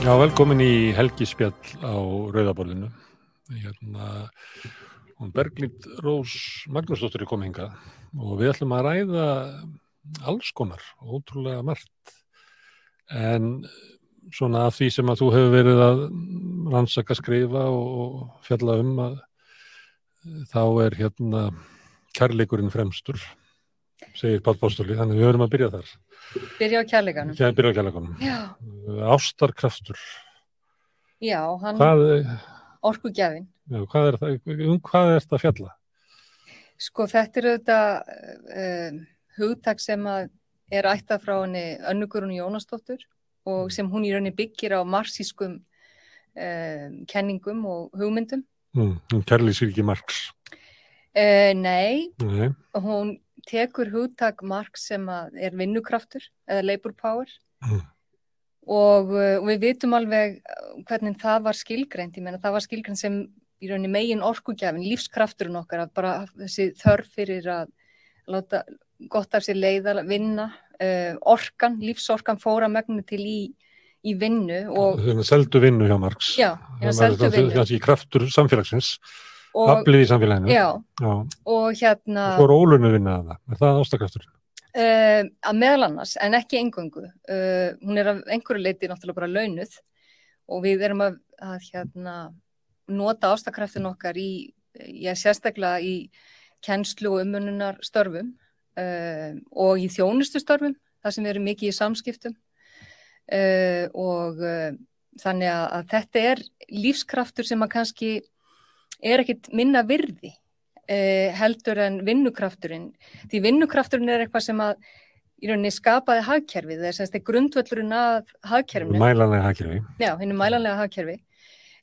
Já, velkomin í helgispjall á Rauðaborðinu. Hérna, hún Berglind Rós Magnúsdóttir er komið hingað og við ætlum að ræða alls konar, ótrúlega margt. En svona af því sem að þú hefur verið að rannsaka skrifa og fjalla um að þá er hérna kærleikurinn fremstur, segir Pál Bóstóli, þannig við höfum að byrja þar. Byrja á kærleikanum. Kæ, byrja á kærleikunum. Já, Ástarkraftur. já, hann Hvað, orkugjafin. já, hvað er það, um hvað er þetta fjalla? Sko þetta er auðvitað uh, hugtak sem að er ættað frá henni Önnugurun Jónasdóttur og sem hún í rauninni byggir á marxískum uh, kenningum og hugmyndum. Mm, kærleysir ekki Marx. Uh, nei, Nei. hún tekur hugtak Marx sem að er vinnukraftur eða labor power Mm. og uh, við vitum alveg hvernig það var skilgreint, ég meina það var skilgreint sem í rauninni megin orkugjafin, lífskrafturinn okkar að bara þessi þörf fyrir að láta gott af sér leiða, vinna, uh, orkan, lífsorkan fóra megnu til í, í vinnu og Þannig að seldu vinnu hjá Marx. já, já, Það seldu er vinnu kannski kraftur samfélagsins, og, aflið í samfélaginu. já, Já. og hérna Svo er ólunni vinna að það. Er það ástakrafturinn? Uh, að meðal annars, en ekki engöngu. Uh, hún er af einhverju leiti náttúrulega bara launuð og við erum að, að hérna, nota ástakraftin okkar í, ég sérstaklega í kennslu og umununar störfum uh, og í þjónustu störfum, þar sem við erum mikið í samskiptum og þannig að, að þetta er lífskraftur sem að kannski er ekkit minna virði uh, heldur en vinnukrafturinn. Því vinnukrafturinn er eitthvað sem að í rauninni skapaði hagkerfið. Þess að þetta er grundvöllurinn að hagkerfinu. Mælanlega hagkerfi. já, henni mælanlega hagkerfi.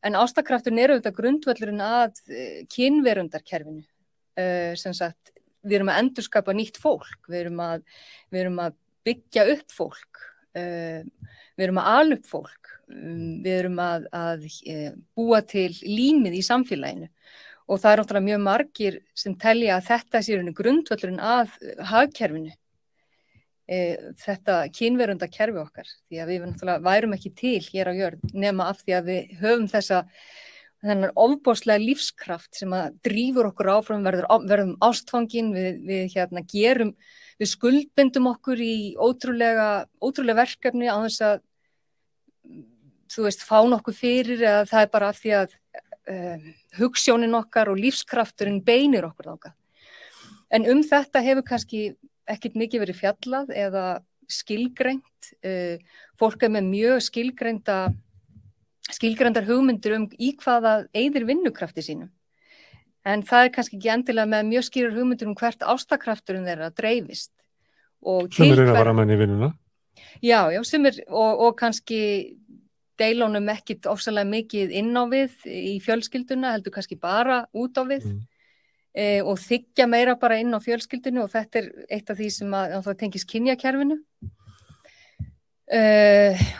En ástakrafturinn er auðvitað grundvöllurinn að uh, kynverundarkerfinu uh, sem sagt við erum að endurskapa nýtt fólk. Við erum að, við erum að byggja upp fólk við erum að ala upp fólk. Um, við erum að, að uh, búa til límið í samfélaginu. Og það er náttúrulega mjög margir sem telja að þetta sé rauninni grundvöllurinn að uh, hagkerfinu. E, þetta kynverunda kerfi okkar. Því að við náttúrulega værum ekki til hér á jörð nema af því að við höfum þessa þennan ofbóðslega lífskraft sem að drýfur okkur áfram verður, verðum ástfangin við, við hérna gerum við skuldbindum okkur í ótrúlega, ótrúlega verkefni á þess að þú veist, fá nokkuð fyrir eða það er bara af því að uh, hugssjónin okkar og lífskrafturinn beinir okkur þáka. En um þetta hefur kannski ekkit mikið verið fjallað eða skilgreint. Uh, fólk er með mjög skilgreinda, skilgreindar hugmyndir um í hvaða eigðir vinnukrafti sínum. En það er kannski ekki endilega með mjög skýrar hugmyndir um hvert ástakrafturinn þeirra dreifist. Sem er að fara með henni í vinnuna. Já, já, sem er, og, og kannski deilónum ekkit ofsalega mikið inn á við í fjölskylduna, heldur kannski bara út á við Mm. e, og þykja meira bara inn á fjölskyldinu og þetta er eitt af því sem að, að það tengis kynjakerfinu e,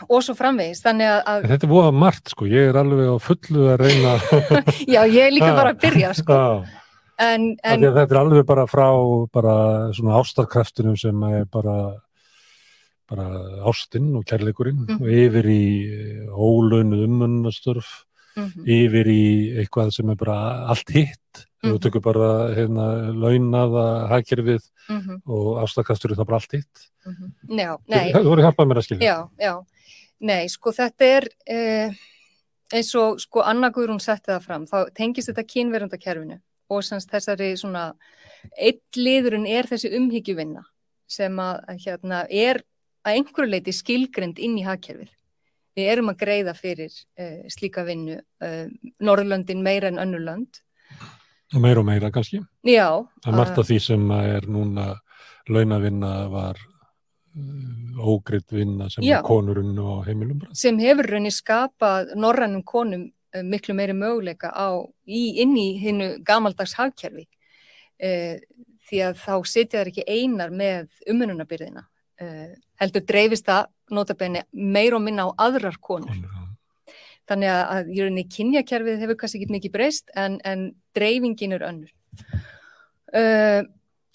og svo framvegis, þannig að, að Þetta er voða margt sko, ég er alveg á fullu að reyna. já, ég er líka bara að byrja sko, en, en því að þetta er alveg bara frá bara svona ástarkraftinum sem er bara bara ástinn og kærleikurinn Mhm. og yfir í ólaunuð umönnastörf mm yfir í eitthvað sem er bara allt hitt ef þú Mhm. tökur bara hérna, launaða hagkerfið mm -hmm, og er það bara allt hitt já, nei þú voru hjálpað mér að skilja Já, já. Nei, sko þetta er eh, eins og sko Anna Guðrún setti það fram, þá tengist þetta kynverundakerfinu og semst þessari svona eitt liðurinn er þessi umhyggjuvinna sem að hérna er að einhverju leiti skilgrind inn í hagkerfið. Við erum að greiða fyrir uh, slíka vinnu, uh, Norðurlöndin meira en önnurlönd. Og meira og meira kannski Já, það margt af því sem er núna launavinna var uh, ógreitt vinna sem Já. er konurinn og heimilum bara. sem hefur raunni skapað norrannum konum eh, miklu meiri möguleika á, í, inn í hinnu gamaldags hagkerfi e, því að þá sitja þær ekki einar með umhennunabyrðina e, heldur dreifist það notabenni meir og minna á aðrar konur. Þannig að, í rauninni kynjakerfið hefur kannski ekki mikið breyst en, en dreifingin er önnur uh,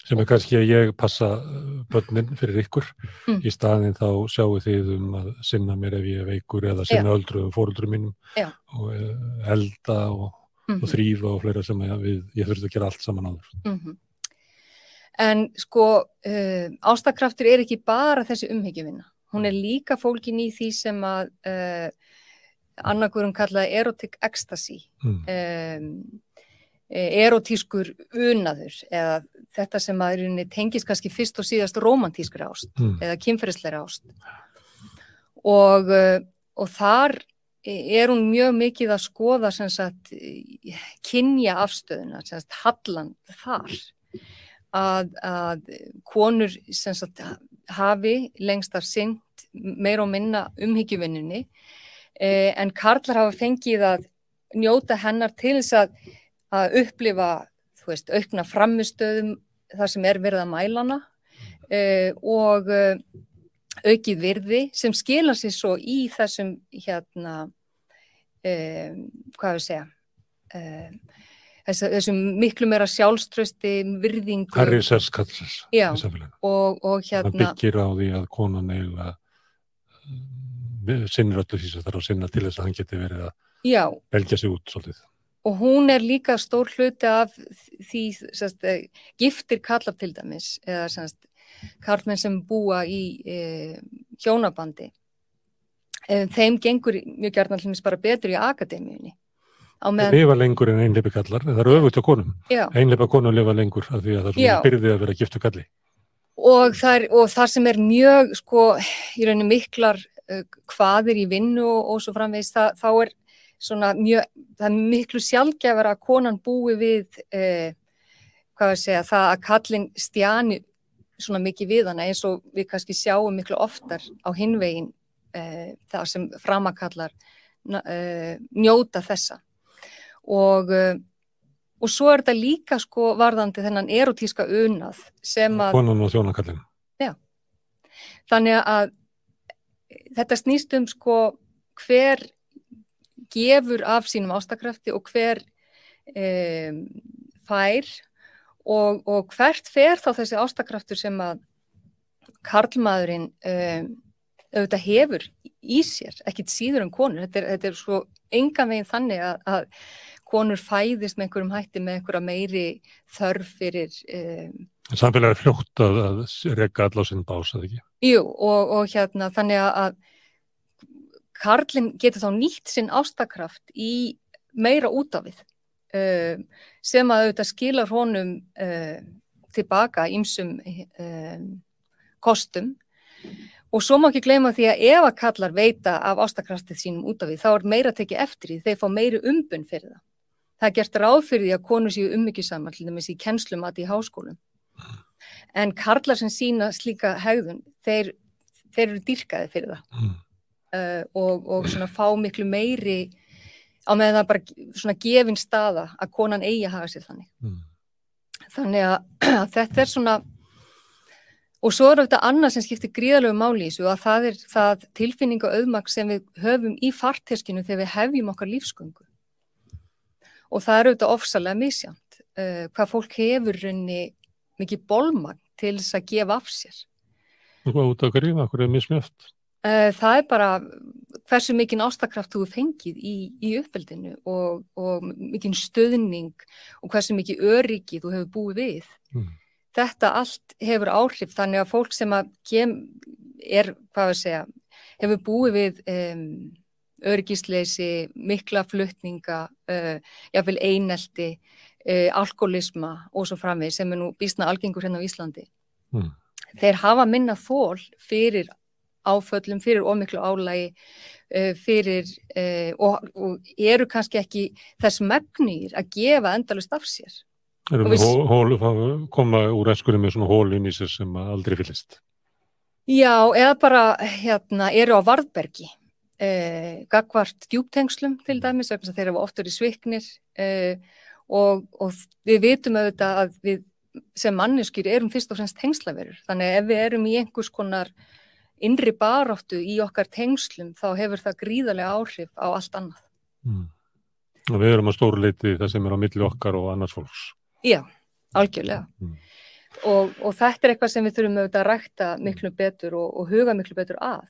sem er kannski að ég passa uh, börnin fyrir ykkur Mm. í staðin þá sjáu þið um að sinna mér ef ég er veikur eða sinna öldruðum fóruldrum mínum Já. og uh, elda og, Mhm. og þrýfa og fleira sem ég, við, ég þurfti að gera allt saman áður. Mhm. En sko, uh, ástakraftur er ekki bara þessi umhyggjuvinna. Hún er líka fólkin í því sem að uh, annarkurum kallaði erotic ecstasy, Mm. um, erotískur unaður eða þetta sem að tengist kannski fyrst og síðast romantískri ást Mm. eða kynferðisleira ást. Og, uh, og þar er hún mjög mikið að skoða sagt kynja afstöðuna, hallan þar að, að konur sagt hafi lengst af synd meira og minna umhyggjuvinninni en karlar hafa fengið að njóta hennar til þess að, að upplifa þú veist, aukna framistöðum þar sem er verið að mælana eh, og eh, aukið virði sem skila sér svo í þessum hérna um, hvað við segja um, þess, þessum miklu meira sjálfströsti virðingu. Og, og Það hérna byggir á því að konan eiginlega sinnir öllu því sem þarf að sinna til þess að hann geti verið að já, belgja sig út svolítið. og hún er líka stór hluti af því sest, giftir kallar til dæmis eða sest, karlmenn sem búa í e, hjónabandi e, þeim gengur mjög til dæmis bara betur í akademíunni Það lifa lengur en einleipi kallar, það eru öfugt á konum. Einleipa konum lifa lengur af því að það er byrðið að vera giftu kalli. og það, er, og það sem er mjög sko, í rauninni miklar hvaðir í vinnu og, og svo framvegis það, þá er svona mjög það er miklu sjálfgefur að konan búi við uh, hvað við segja, það að kallin stjani svona mikið við hana eins og við kannski sjáum miklu oftar á hinvegin uh, það sem framakallar uh, njóta þessa og uh, og svo er þetta líka sko varðandi þennan erotíska unað sem að Konan og þjónakallin. þannig að þetta snýst um sko hver gefur af sínum ástakrafti og hver um, fær og, og hvert fer þá þessi ástakraftur sem að karlmaðurinn um, auðvitað hefur í sér, ekkit síður en konur þetta er, þetta er svo engan veginn þannig að, að konur fæðist með einhverjum hætti með einhverja meiri þörf fyrir um, Samfélagi er fljótt að, að reka all á sinn bás, eða ekki? Jú, og, og hérna þannig að- að Karlinn getur þá nýtt sinn ástakraft í meira út af við um, sem að auðvitað skilar honum um, tilbaka ímsum um, kostum og svo má ekki gleyma því að ef að kallar veita af ástakraftið sínum út af við þá er meira tekið eftir því, þeir fá meiri umbun fyrir það. Það er gert ráð fyrir því að konur séu ummyggjusamar til dæmis í kennslumat í háskólum. En karlar sem sína slíka hegðun, þeir, þeir eru dýrkaði fyrir það Mm. uh, og, og svona fá miklu meiri á meðan það bara svona gefin staða að konan eigi að hafa sér þannig. Mm. Þannig að, að þetta er svona og svo er þetta annað sem skiptir gríðalegu máli í þessu að það er það tilfinningu auðmak sem við höfum í farteskinu þegar við hefjum okkar lífsgöngu. Og það er auðvitað ofsalega misjant uh, hvað fólk hefur raunni mikið bólmagn til þess að gefa af sér. Hvað út af hverju, hverju er mismjöft? Uh, það er bara hversu mikinn ástakraft þú fengið í, í uppeldinu og, og mikinn stöðning og hversu mikið öryggi þú hefur búið við. Mm. Þetta allt hefur áhrif þannig að fólk sem að kem, er, hvað við segja, hefur búið við um, öryggisleysi, mikla flutninga, uh, jáfnvel einelti, uh, alkoholisma og svo framvið sem er nú býstna algengur hérna á Íslandi. Mm. Þeir hafa minna þól fyrir áföllum, fyrir ómiklu álægi, uh, fyrir, uh, og, og eru kannski ekki þess megnir að gefa endalust af sér. Erum Og við hól, koma úr eskunni með svona hól inn í sér sem aldrei fyllist? Já, eða bara hérna, eru á varðbergi, eh, gagvart djúptengslum til dæmis, þess að þeir hafa oft verið sviknir eh, og, og við vitum auðvitað að við sem manneskjur erum fyrst og fremst tengslaverur. Þannig ef við erum í einhvers konar innri baráttu í okkar tengslum þá hefur það gríðarlega áhrif á allt annað. Mm. Og við erum að stóru leiti það sem er á milli okkar og annars fólks. Já, algjörlega. Mm. og, og þetta er eitthvað sem við þurfum auðvitað að rækta miklu betur og, og huga miklu betur að.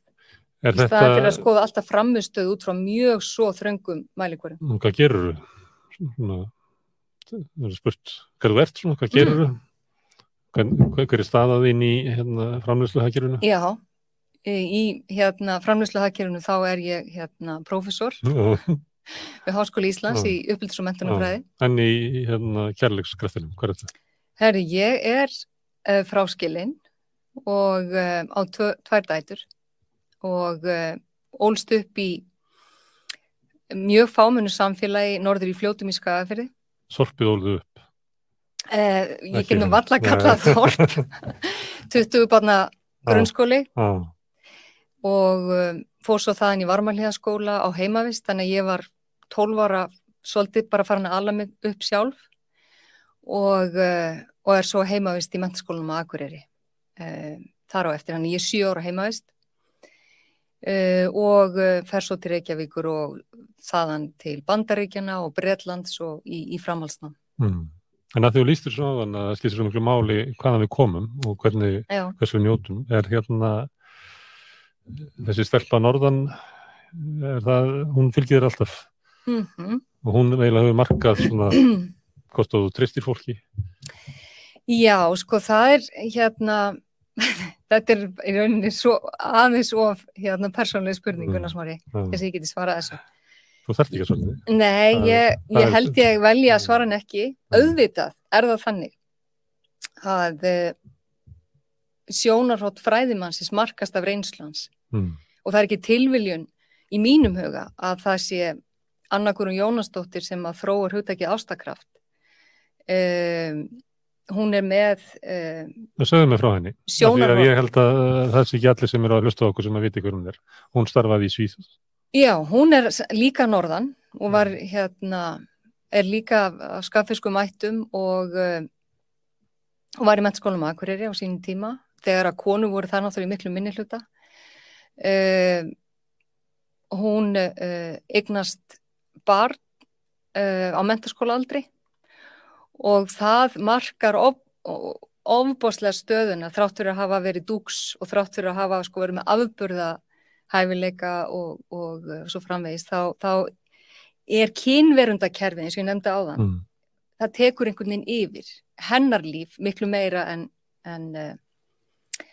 Er Í þetta, staðan fyrir að skoða alltaf framistöð út frá mjög svo þröngum mælikvarum. Nú, hvað gerur þú? Það er spurt, hvað þú ert svona, hvað gerur þú? Hver, hver er staðað inn í hérna, framlýsluhagkerfinu? Já, í hérna framlýsluhagkerfinu þá er ég hérna prófessor við Háskóli Íslands Já. í upplýtis og mentunarfræði. En í hérna, kærleikskraftinum, hvað er þetta? Herri, ég er uh, fráskilinn og uh, á tvær dætur og uh, ólst upp í mjög fámennu samfélagi norður í fljótum í Skagafyrði. Sorpið óluðu upp. Uh, ég getum það. valla að kalla það þorp, 20 barna grunnskóli. Já, og um, fór svo þaðan í varmalíðaskóla á heimavist þannig að ég var 12 ára svolítið bara farin að ala mig upp sjálf. Og, uh, og er svo heimavist í mentaskólanum á Akureyri. Uh, þar á eftir, þannig ég er 7 ára heimavist uh, og uh, fer svo til Reykjavíkur og þaðan til Bandaríkjana og Bretlands og í, í framhalsnám. mm. En að því þú lístur svo áðan að það skiptir svo miklu máli hvaðan við komum og hvernig, við njótum, er hérna þessi stelpa norðan, er það, hún fylgir alltaf mm og hún eiginlega hefur markað svona hvort þú tristir fólki. Já, sko það er hérna, þetta er í rauninni svo, aðeins of hérna, persónlega spurninguna Mm. smári, Já. þess að ég geti svarað þessu. Þú þarft ekki að svona. Nei, Það- ég, ég held ég velja að svara hann ekki. Auðvitað er það þannig að uh, sjónarhótt fræðimannsins markast af reynslans Mm. og það er ekki tilviljun í mínum huga að það sé Anna Guðrún Jónasdóttir sem að þróar hugtækið ástakraft. Um, hún er með um, Það sögðu mig frá henni. Ég held að uh, það sé ekki allir sem eru að hlusta okkur sem að viti hver hún er. Hún starfaði í Svíð. Já, hún er líka norðan og var hérna, er líka af skaffiskum ættum og uh, hún var í mennskólum Akureyri á sínum tíma þegar að konu voru það náttúrulega miklu minni hluta. Uh, hún uh, eignast barn uh, á mentaskóla aldrei og það markar of, ofbóðslega stöðuna þrátt fyrir að hafa verið dúks og þrátt fyrir að hafa sko verið með afburða hæfileika og, og uh, svo framvegist, þá, þá er kynverundakerfið eins og ég nefndi áðan, Mm. það tekur einhvern veginn yfir hennar líf miklu meira en, en, uh,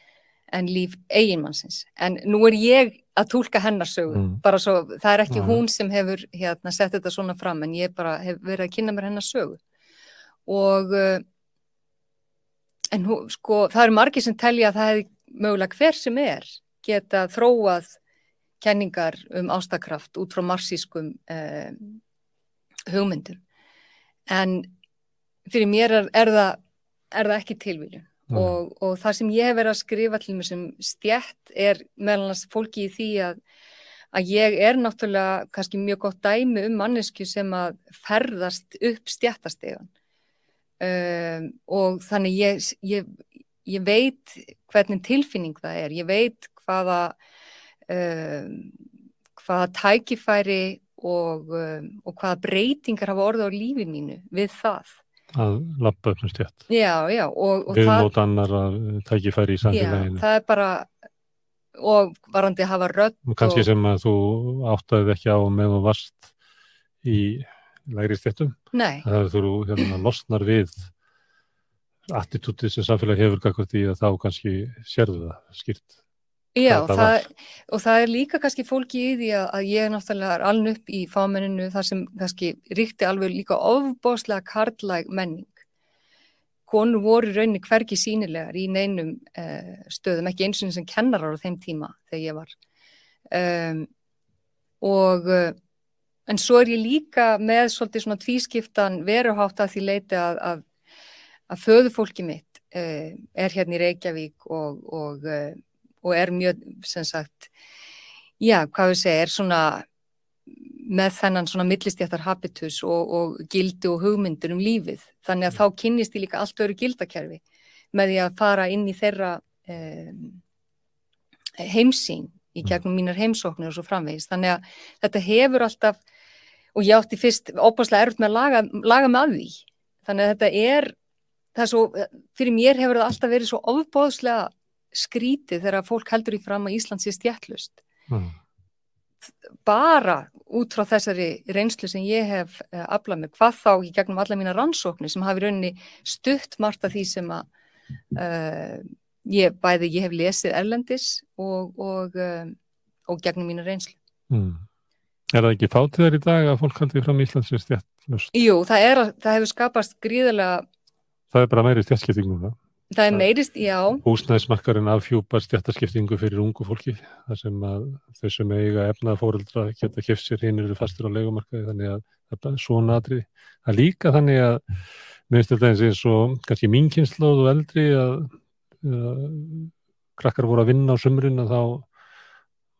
en líf eiginmannsins. En nú er ég að túlka hennar sögu, Mm. bara svo, það er ekki Já. hún sem hefur hérna, sett þetta svona fram, en ég bara hef verið að kynna mér hennar sögu. Og uh, en hú, sko, það eru margir sem telja að það hefði mögulega hver sem er geta þróað kenningar um ástakraft út frá marxískum eh, hugmyndum. En fyrir mér er, er, það, er það ekki tilvíljun. Mm. Og, og það sem ég hef verið að skrifa til mér sem stjætt er meðal annars fólki í því að, að ég er náttúrulega kannski mjög gott dæmi um mannesku sem að ferðast upp stjættastegan. Um, og þannig ég, ég, ég veit hvernig tilfinning það er, ég veit hvaða, um, hvaða tækifæri og, um, og hvaða breytingar hafa orðið á lífi mínu við það. Að lappa upp um stjætt. Já, já, Við mót annar að tækifæri í já, samfélaginu. það er bara, og varandi að hafa rödd Og kannski og, sem að þú áttaði ekki á með og varst í lægri stjættum. nei, Það er þú hérna, losnar við attitútið sem samfélag hefur gagvart í að þá kannski sérðu það skýrt. Já, það, var. og það er líka kannski fólki í því að, að ég náttúrulega er aln upp í fámenninu þar sem kannski ríkti alveg líka ofbóðslega karlæg menning. Konur voru rauninni hvergi sínilegar í neinum uh, stöðum, ekki eins og sem kennarar á þeim tíma þegar ég var. Um, og uh, en svo er ég líka með svolítið svona tvískiptan veruhátt að því leiti að, að, að föðufólki mitt uh, er hérna í Reykjavík og, og uh, og er mjög, sem sagt, já, hvað við segja, er svona með þennan svona millistjættar habitus og, og gildi og hugmyndur um lífið. Þannig að þá kynnist ég líka allt öru gildakerfi með því að fara inn í þeirra um, heimsýn í gegnum mínar heimsóknir og svo framvegis. Þannig að þetta hefur alltaf, og ég átti fyrst óbáslega erfitt með að laga, laga með að því. Þannig að þetta er, er svo, fyrir mér hefur það alltaf verið svo ofbóðslega skrítið þegar fólk heldur í fram að Ísland sé stjættlust Mm. bara út frá þessari reynslu sem ég hef uh, aflað mig, hvað þá í gegnum alla mína rannsóknir sem hafi rauninni stutt margt af því sem að uh, ég bæði, ég hef lesið erlendis og, og, uh, og gegnum mína reynslu. Mm. Er það ekki fátíðar í dag að fólk haldi fram Íslands er stjættlust? Jú, það, er, að- það hefur skapast gríðarlega, Það er bara meiri stjættskipting núna. það er Það- meirist, já, Húsnæðismarkarinn afhjúpar stjættaskiptingu fyrir ungu fólki. Það sem að þau sem eiga efnað fóreldra geta keft sér hinn eru fastur á leigumarkaði þannig að það er svona atrið. Það er líka þannig að mér finnst þetta eins eins og kannski mín kynnslóð og eldri að, að krakkar voru að vinna á sumrin að þá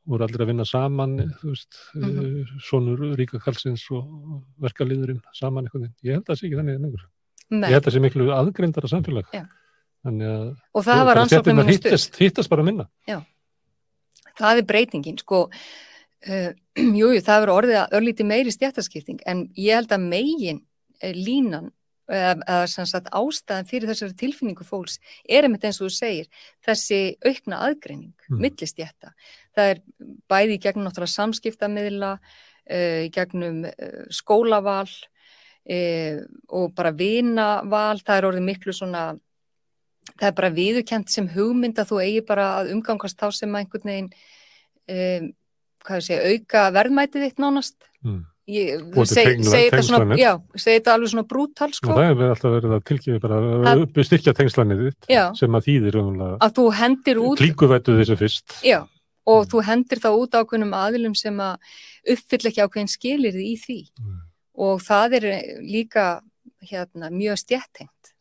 voru allir að vinna saman þú veist, mm sonur ríka kalsins og verkaliðurinn saman eitthvað. Ég held að það sé ekki þannig lengur. með, Ég held að það sé miklu aðgrindara samfélag. Já. Þannig að og það var stutt. hittast, hittast bara minna. það er breytingin sko uh, jú, jú, það verður orðið að örlíti meiri stjættaskipting en ég held að megin uh, línan eða sem sagt ástæðan fyrir þessari tilfinningu fólks er einmitt eins og þú segir þessi aukna aðgreining Mm. mm. millistjætta það er bæði í gegnum náttúrulega samskiptamiðla uh, í gegnum uh, skólaval uh, og bara vinaval það er orðið miklu svona það er bara viðurkent sem hugmynd að þú eigi bara að umgangast þá sem einhvern veginn hvað ég segja, auka verðmætið þitt nánast Mm. Ég segi þetta svona, tengslanir. já, segi þetta alveg svona brútal sko, það hefur alltaf verið að tilkynna bara að uppstyrkja tengslanið þitt Já. sem að þýðir að þú hendir út klíkuvættu þessu fyrst. já, og Mm. þú hendir þá út ákveðnum aðilum sem að uppfylla ekki ákveðin skilirði í því Mm. og það er líka hérna, mjög stjættengt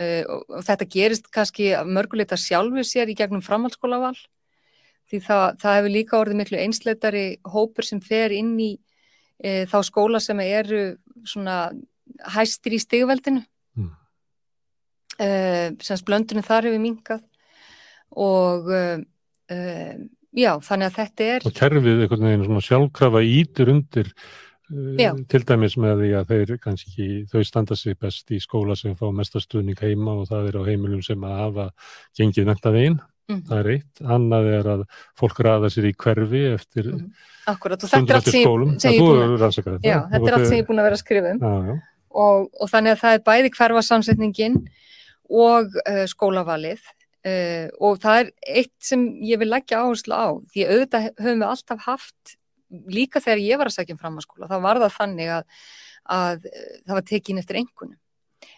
uh, og, og þetta gerist kannski mörguleita sjálfu sér í gegnum framhaldsskólaval því það, það hefur líka orðið miklu einsleitari hópur sem fer inn í uh, þá skóla sem eru svona hæstir í stigveldinu Mm. uh, sem blöndunum þar hefur minkað og uh, uh, já, þannig að þetta er Og kerfið einhvern veginn svona sjálfkrafa ítur undir uh, Já. til dæmis með því að þeir kannski, þau standa sig best í skóla sem fá mestastuðning heima og það er á heimilum sem að hafa gengið netta Mhm. það er eitt. Annað er að fólk raða sér í hverfi eftir Mhm. akkurat og þetta er allt sem ég, er búin að vera að skrifa um Já, já. og, og þannig að það er bæði hverfasamsetningin og uh, skólavalið uh, og það er eitt sem ég vil leggja áherslu á því auðvitað höfum við alltaf haft líka þegar ég var að sækja um framhanskóla þá var það þannig að, að uh, það var tekin eftir engunum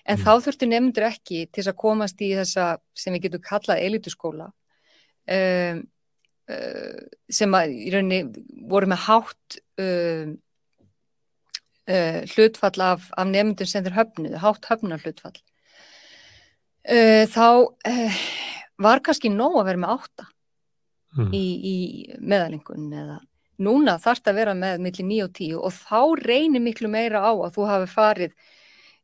en Mm. þá þurftu nefndur ekki til þess að komast í þessa sem við getum kallað elituskóla um, uh, sem að í rauninni voru með hátt um, uh, hlutfall af, af nefndum sem þeir höfnuðu, hátt höfnar hlutfall uh, þá uh, var kannski nóg að vera með átta Mm. í, í meðalingun eða núna þarf það að vera með milli 9 og 10 og þá reynir miklu meira á að þú hafi farið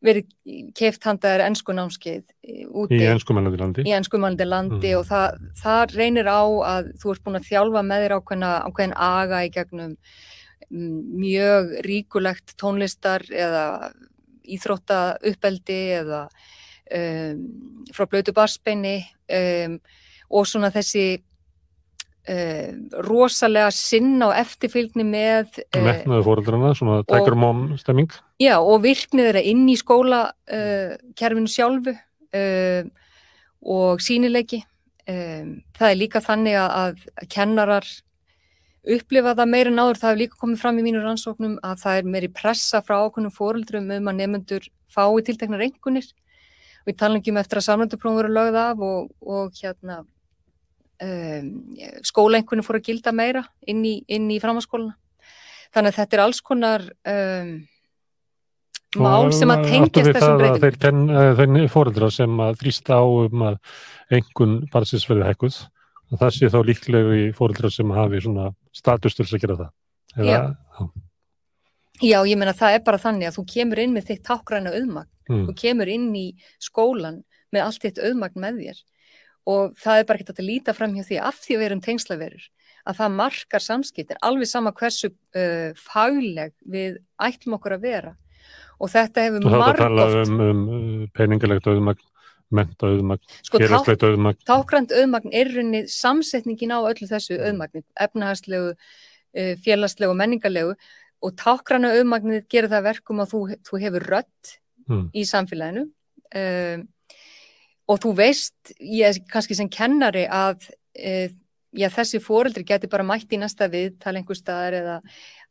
verið keift handaðar ennsku námskeið eh, úti Í ennskumælandi landi. í ennskumælandi landi Mhm. og það, það reynir á að þú ert búin að þjálfa með þér ákveðna, ákveðin aga í gegnum mm, mjög ríkulegt tónlistar eða íþrótta uppeldi eða um, frá blötu barsbeini um, og svona þessi um, rosalega sinna og eftirfylgni með uh, Metnaðu fóreldrana, svona tækur móm stemming. Já, og virknið þeirra inn í skóla uh, kerfinu sjálfu uh, og sínileiki. Um, það er líka þannig að, kennarar upplifa það meira en áður, það hefur líka komið fram í mínu rannsóknum að það er meiri pressa frá ákveðnum fóreldrum um að nefnendur fái tilteknar einkunir og ég tala ekki um eftir að samlönduprófum voru lögð af og, og hérna um, skólaenkunni fóru að gilda meira inn í, í framhanskóluna. Þannig að þetta er alls konar um, mál sem að tengjast þessum breytingum. Þeir, eh, fóreldra sem að þrýsta á um að engun barsins verði hækkuð og það sé þá líklega í fóreldra sem hafi svona status til þess að gera það. Eða, Já. Já, ég meina það er bara þannig að þú kemur inn með þitt tákræna auðmagn, Mm, þú kemur inn í skólan með allt þitt auðmagn með þér og það er bara ekki að líta fram hjá því af því að við erum tengslaverur að það markar samskiptir, alveg sama hversu uh, fagleg við ætlum okkur að vera og þetta hefur og þá er að tala margóft um, um uh, peningalegt auðmagn menta auðmagn, Sko, félagslegt auðmagn. tákrænt auðmagn er í rauninni samsetningin á öllu þessu auðmagni, efnahagslegu, uh, félagslegu, menningarlegu og tákræna auðmagnið gerir það að verkum að þú, þú hefur rött Mm. í samfélaginu um, og þú veist, ég kannski sem kennari að uh, já, þessi fóreldri getur bara mætt í næsta viðtal einhver staðar eða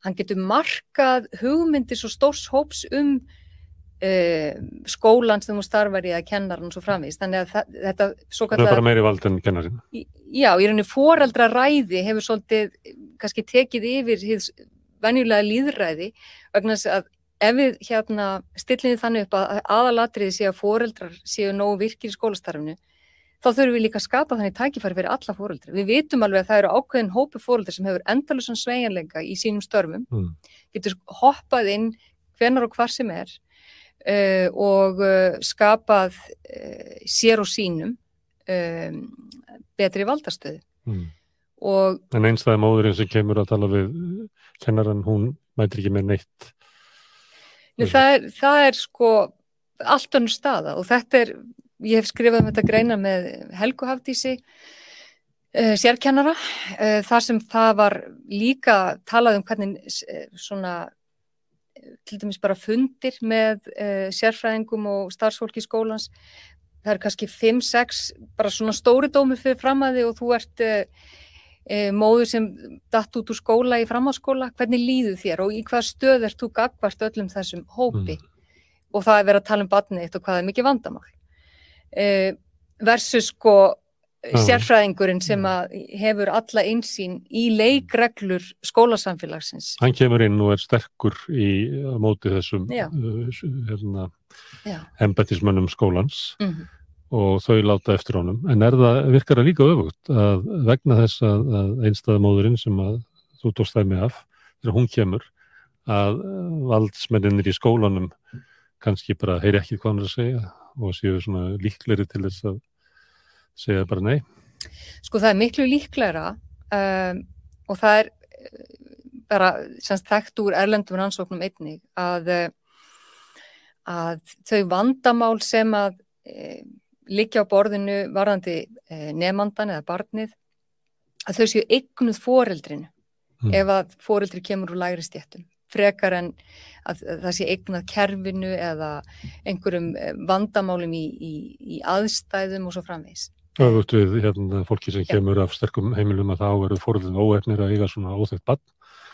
hann getur markað hugmyndir svo stórs hóps um uh, skólan sem þú starfar í að kennar hann svo framvist þannig að það, þetta svo Það er bara meiri vald en kennarinn. já, í rauninni foreldra ræði hefur svolítið kannski tekið yfir hið venjulega líðræði vegna þess að ef við hérna stillum við þannig upp að aðalatriði sé að foreldrar séu nógu virkir í skólastarfinu þá þurfum við líka að skapa þannig tækifæri fyrir alla foreldra. Við vitum alveg að það eru ákveðin hópi foreldra sem hefur endalusan sveigjanleika í sínum störfum, Mm. getur hoppað inn hvenar og hvar sem er uh, og uh, skapað uh, sér og sínum um, betri valdastöðu Mm. og En einstæði móðurinn sem kemur að tala við kennaran, hún mætir ekki með neitt. Nei, það, er, það er sko allt önnur staða og þetta er, ég hef skrifað um þetta greina með Helgu Hafdísi uh, sérkennara uh, þar sem það var líka talað um hvernig uh, svona til dæmis bara fundir með sérfræðingum og starfsfólki skólans. Það er kannski 5-6 bara svona stóri dómi fyrir fram að þig og þú ert móður sem datt út úr skóla í framháskóla, hvernig líður þér og í hvað stöð ert þú gagvart öllum þessum hópi? Mm. og það er verið að tala um barnið eitt og hvað er mikið vandamál versus sko sérfræðingurinn sem að hefur alla einsýn í leikreglur skólasamfélagsins. Hann kemur inn og er sterkur í móti þessum hérna, Já. embættismönnum skólans mm og þau láta eftir honum. En er það, virkar það líka öfugt að vegna þess að, að einstæða móðurinn sem að þú tókst það með af, þegar hún kemur, að valdsmenninir í skólanum kannski bara heyri ekki hvað hann er að segja og séu svona líkleri til þess að segja bara nei. Sko það er miklu líklegra um, og það er eh, bara semst þekkt úr erlendum rannsóknum einnig að, eh, að þau vandamál sem að e, liggja á borðinu varðandi e, nefnandan eða barnið að þau séu eignuð foreldrinu Mm. ef að foreldri kemur úr lægri stjættum frekar en að það sé eignað kerfinu eða einhverjum eh, vandamálum í, í, í aðstæðum og svo framvegis. Öfugt við hérna, fólki sem kemur af sterkum heimilum að þá eru fóröldin óefnir að eiga svona óþekkt barn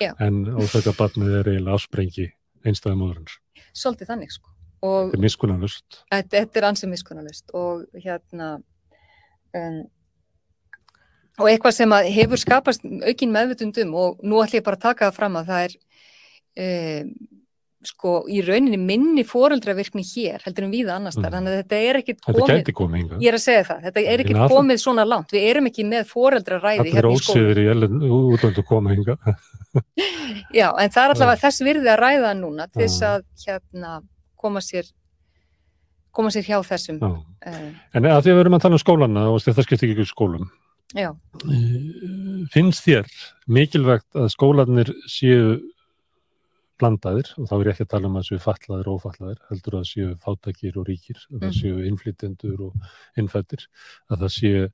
Já. en óþekka barnið er eiginlega afsprengi einstæða móðurins. Svolítið þannig sko. Og Þetta er miskunnarlust. þetta, er ansið miskunnalust og hérna um, og eitthvað sem að hefur skapast aukin meðvutundum og nú ætlum ég bara að taka það fram að það er um, sko í rauninni minni foreldravirkni hér heldur en víða annars þar, Mm. þannig að þetta er ekkit Þetta komið gæti komið. Ég er að segja það, þetta er Ég ekki meina, all- komið svona langt, við erum ekki með foreldraræði Allir hérna í skóla. Já, en það er allavega þess virði að ræða núna til þess að hérna koma sér koma sér hjá þessum uh, En að því að við erum að tala um skólana og þetta skiptir ekki um skólum. já, eh, Finnst þér mikilvægt að skólanir séu blandaðir og þá er ekki að tala um að séu fatlaðir og ófatlaðir, heldur að séu fátækir og ríkir, að það Mhm. séu innflytjendur og innfættir, að það séu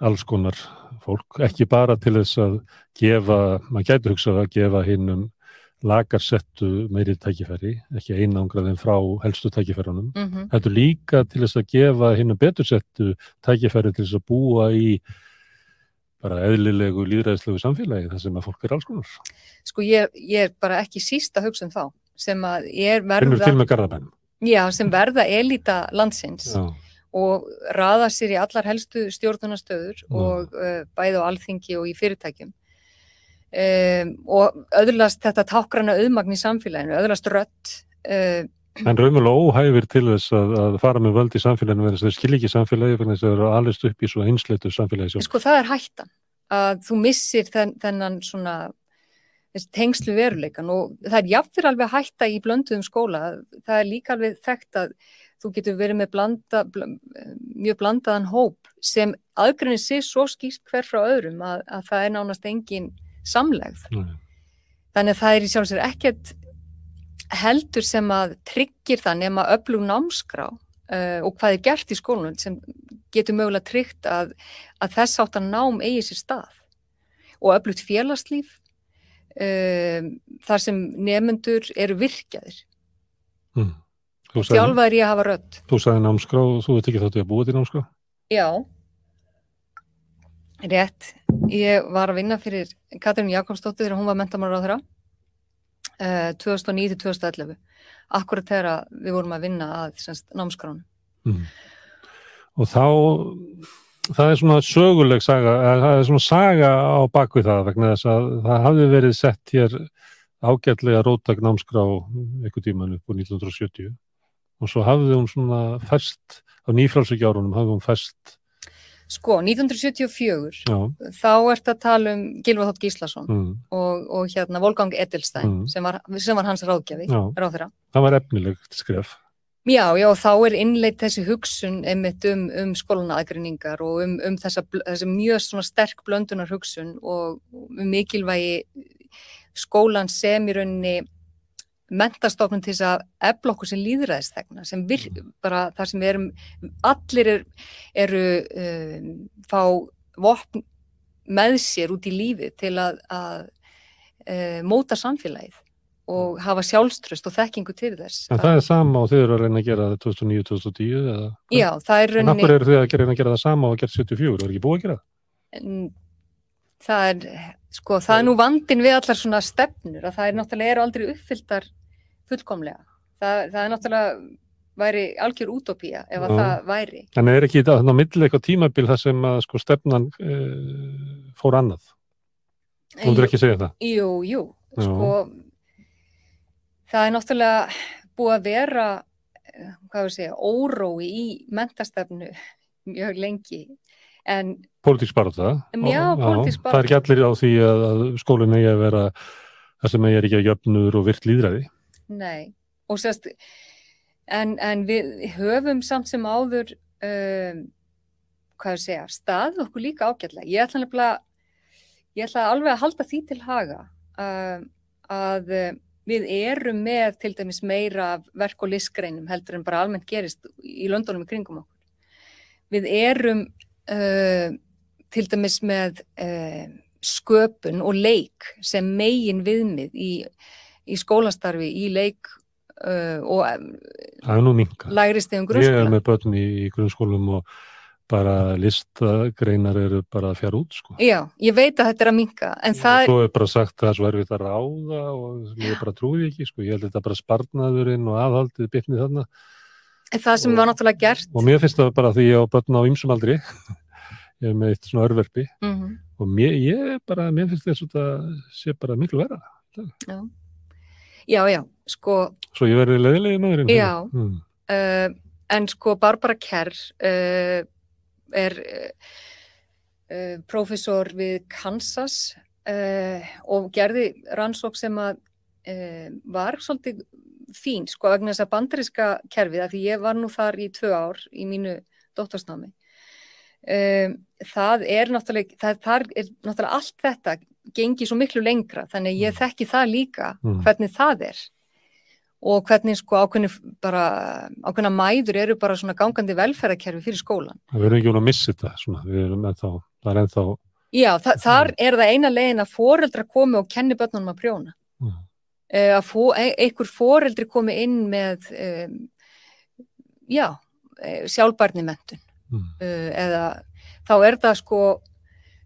alls konar fólk, ekki bara til þess að gefa, maður gæti hugsað að gefa hinnum lagarsettu meiri tækifæri, ekki einangrað en frá helstu tækifærunum, mm heldur líka til þess að gefa hinnum betursettu tækifæri til þess að búa í bara eðlilegu líðræðislegu samfélagi þar sem að fólk er alls konar. sko ég, ég er bara ekki síst að hugsa um þá sem að er Finnur verða til með garðabænum. já, sem verða elita landsins Já, og raða sér í allar helstu stjórnunastöður og uh, bæði á alþingi og í fyrirtækjum um, og öðlast þetta tákrana auðmagn í samfélaginu, öðlast rött uh, en raunverulega óhæfir til þess að, að fara með völd í samfélaginu verðast þeir skilja ekki samfélagi að þeir eru alveg upp í svo einsleitu samfélagi sjálf. sko það er hættan að þú missir þenn, þennan svona tengslu veruleikan og það er jafnfyrir alveg hætta í blönduðum skóla það er líka alveg þekkt að þú getur verið með blanda, bl mjög blandaðan hóp sem aðgrunni sér svo skýrt hver frá öðrum að, að það er nánast engin samlegð Nei. þannig að það er í sjálf sér ekkert heldur sem að tryggir það nema öflug námskrá uh, og hvað er gert í skólanum sem getur mögulega tryggt að, að þess átt að nám eigi sér stað og öflugt félagslíf um, þar sem nefnendur eru virkjaðir Mm. Í að hafa rödd þú sagði námskrá og þú veit ekki þáttu að búa til námskrá. Já, rétt. Ég var að vinna fyrir Katrín Jakobsdóttir þegar hún var mentamálar á þeirra uh, 2009-2011. Akkurat þegar við vorum að vinna að semst, námskránu. Mm. Og þá, það er svona söguleg saga, það er svona saga á bakvið það vegna þess að það hafði verið sett hér ágætlega rótak námskrá einhver tíman upp á 1970 og svo hafði hún svona fest, á nýfrálsvíkjárunum hafði hún fest, Sko, 1974, já, þá ert að tala um Gilva Þótt Gíslason mm, og, og hérna Volgang Edelstein Mm. sem, var, sem var hans ráðgjafi, ráðherra. það var efnilegt skref. Já, já, þá er innleitt þessi hugsun einmitt um, um skólanaðgrinningar og um, um þessa, þessi mjög svona sterk blöndunar hugsun og um mikilvægi skólan sem í rauninni mentastofnun til þess að efla okkur sem líðræðistegna, sem vir, bara það sem við erum, allir er, eru um, fá vopn með sér út í lífi til að, að uh, móta samfélagið og hafa sjálfströst og þekkingu til þess. En það er sama og þið eru að reyna að gera það 2009-2010 eða? Já, það er En rauninni, akkur eru þið að reyna að gera það sama og að gera 74, er ekki búið að gera það? en það er, sko, það er nú vandin við allar svona stefnur, að það er náttúrulega eru aldrei uppfylltar fullkomlega. Það, það er náttúrulega væri algjör útópía ef að Já. það væri. En er ekki þannig á milli eitthvað tímabil þar sem að sko stefnan uh, fór annað? Þú myndir ekki segja það? Jú, jú, Já. sko, það er náttúrulega búið að vera, eh, hvað við segja, órói í mentastefnu mjög lengi, en Pólitíks barátta? Já, pólitísk Það er ekki allir á því að, að skólinn eigi að vera það sem eigi að jöfnur og virt líðræði. Nei, og sérst, en, en við höfum samt sem áður, um, hvað ég segja, staðið okkur líka ágætlega. Ég ætla nefnilega, ég ætla alveg að halda því til haga um, að um, við erum með til dæmis meira verk og listgreinum heldur en bara almennt gerist í löndunum í kringum okkur. Við erum uh, til dæmis með uh, sköpun og leik sem megin viðmið í í skólastarfi, í leik uh, og um, Það er nú minka. lægri stegum Ég er grunnskóla. með börn í, í grunnskólum og bara listagreinar eru bara að fjara út sko. Já, ég veit að þetta er að minka, en það er, Svo er bara sagt að það er svo erfitt að ráða og ég bara trúi ekki sko. Ég held þetta bara sparnaðurinn og aðhaldið bitnið þarna. það sem var náttúrulega gert. Og mér finnst það bara því ég á börn á ymsum aldri. Er með eitt svona örverfi Mm og mér, ég bara, mér finnst þess að það sé bara miklu vera. Já, já, sko, Svo ég verði leiðilegi maðurinn. Já. Mm. uh, en sko Barbara Kerr uh, er uh, uh, prófessor við Kansas og gerði rannsók sem að var svolítið fín, sko, vegna þess að bandaríska kerfið, af því ég var nú þar í tvö ár í mínu dóttorsnámi. Um, það er náttúrulega, það, það er náttúrulega allt þetta gengi svo miklu lengra, þannig ég þekki það líka, Mm. hvernig það er og hvernig sko ákveðni bara, ákveðna mæður eru bara svona gangandi velferðarkerfi fyrir skólan. Það verður ekki hún að missa þetta, svona, við erum ennþá, það er ennþá, Já, þa þar er það eina legin að foreldra komi og kenni börnunum að prjóna. mm, Uh, að fó, e einhver foreldri komi inn með, um, já, eh, sjálfbarni mentun. Mm, uh, eða þá er það sko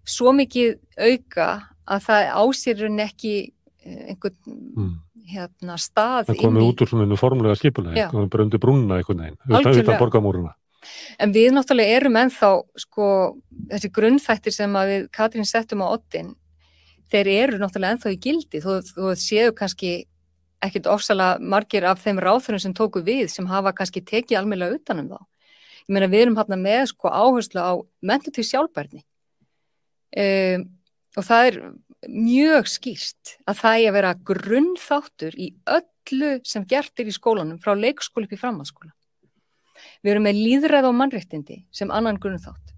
svo mikið auka að það ásýrun ekki uh, einhvern mm. hérna, stað það komið út úr svona einu formulega skipulegi, Já. komið bara undir brúnna einhvern veginn, utan, borgamúruna. En við náttúrulega erum ennþá sko þessi grunnþættir sem að við Katrín settum á oddin þeir eru náttúrulega ennþá í gildi þó, þó séu kannski ekkit ofsalega margir af þeim ráþurum sem tóku við sem hafa kannski tekið almennlega utanum þá. Meina við erum hérna með sko áherslu á mentu til sjálfbærni um, og það er mjög skýrt að það er að vera grunnþáttur í öllu sem gert er í skólanum frá leikskóla upp í framhaldsskóla. Við erum með líðræð og mannréttindi sem annan grunnþátt.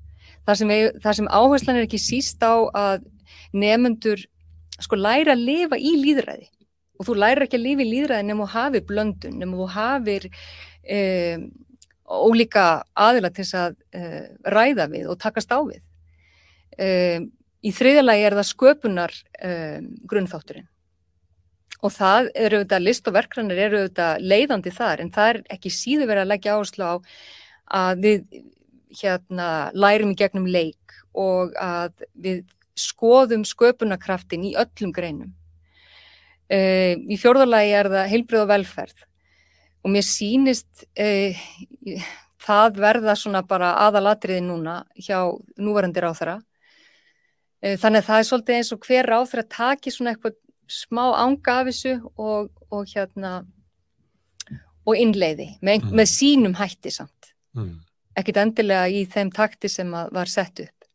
Það sem, við, það sem áherslan er ekki síst á að nefnendur sko læra að lifa í líðræði og þú læra ekki að lifa í líðræði nema þú hafi blöndun, nema þú hafir um, ólíka aðila til þess að uh, ræða við og takast á við. Um, í þriðalagi er það sköpunar um, grunnþátturinn og það eru auðvitað, list og verkranir eru auðvitað leiðandi þar en það er ekki síðu verið að leggja áherslu á að við hérna lærum í gegnum leik og að við skoðum sköpunarkraftin í öllum greinum. Uh, í fjórðalagi er það heilbrið og velferð og mér sýnist uh, það verða svona bara aðalatriði núna hjá núvarandir á þeirra. Uh, þannig að það er svolítið eins og hver á þeirra taki svona eitthvað smá ánga af þessu og, og hérna og innleiði með, mm. með sínum hætti samt. Mm. Ekkit endilega í þeim takti sem var sett upp.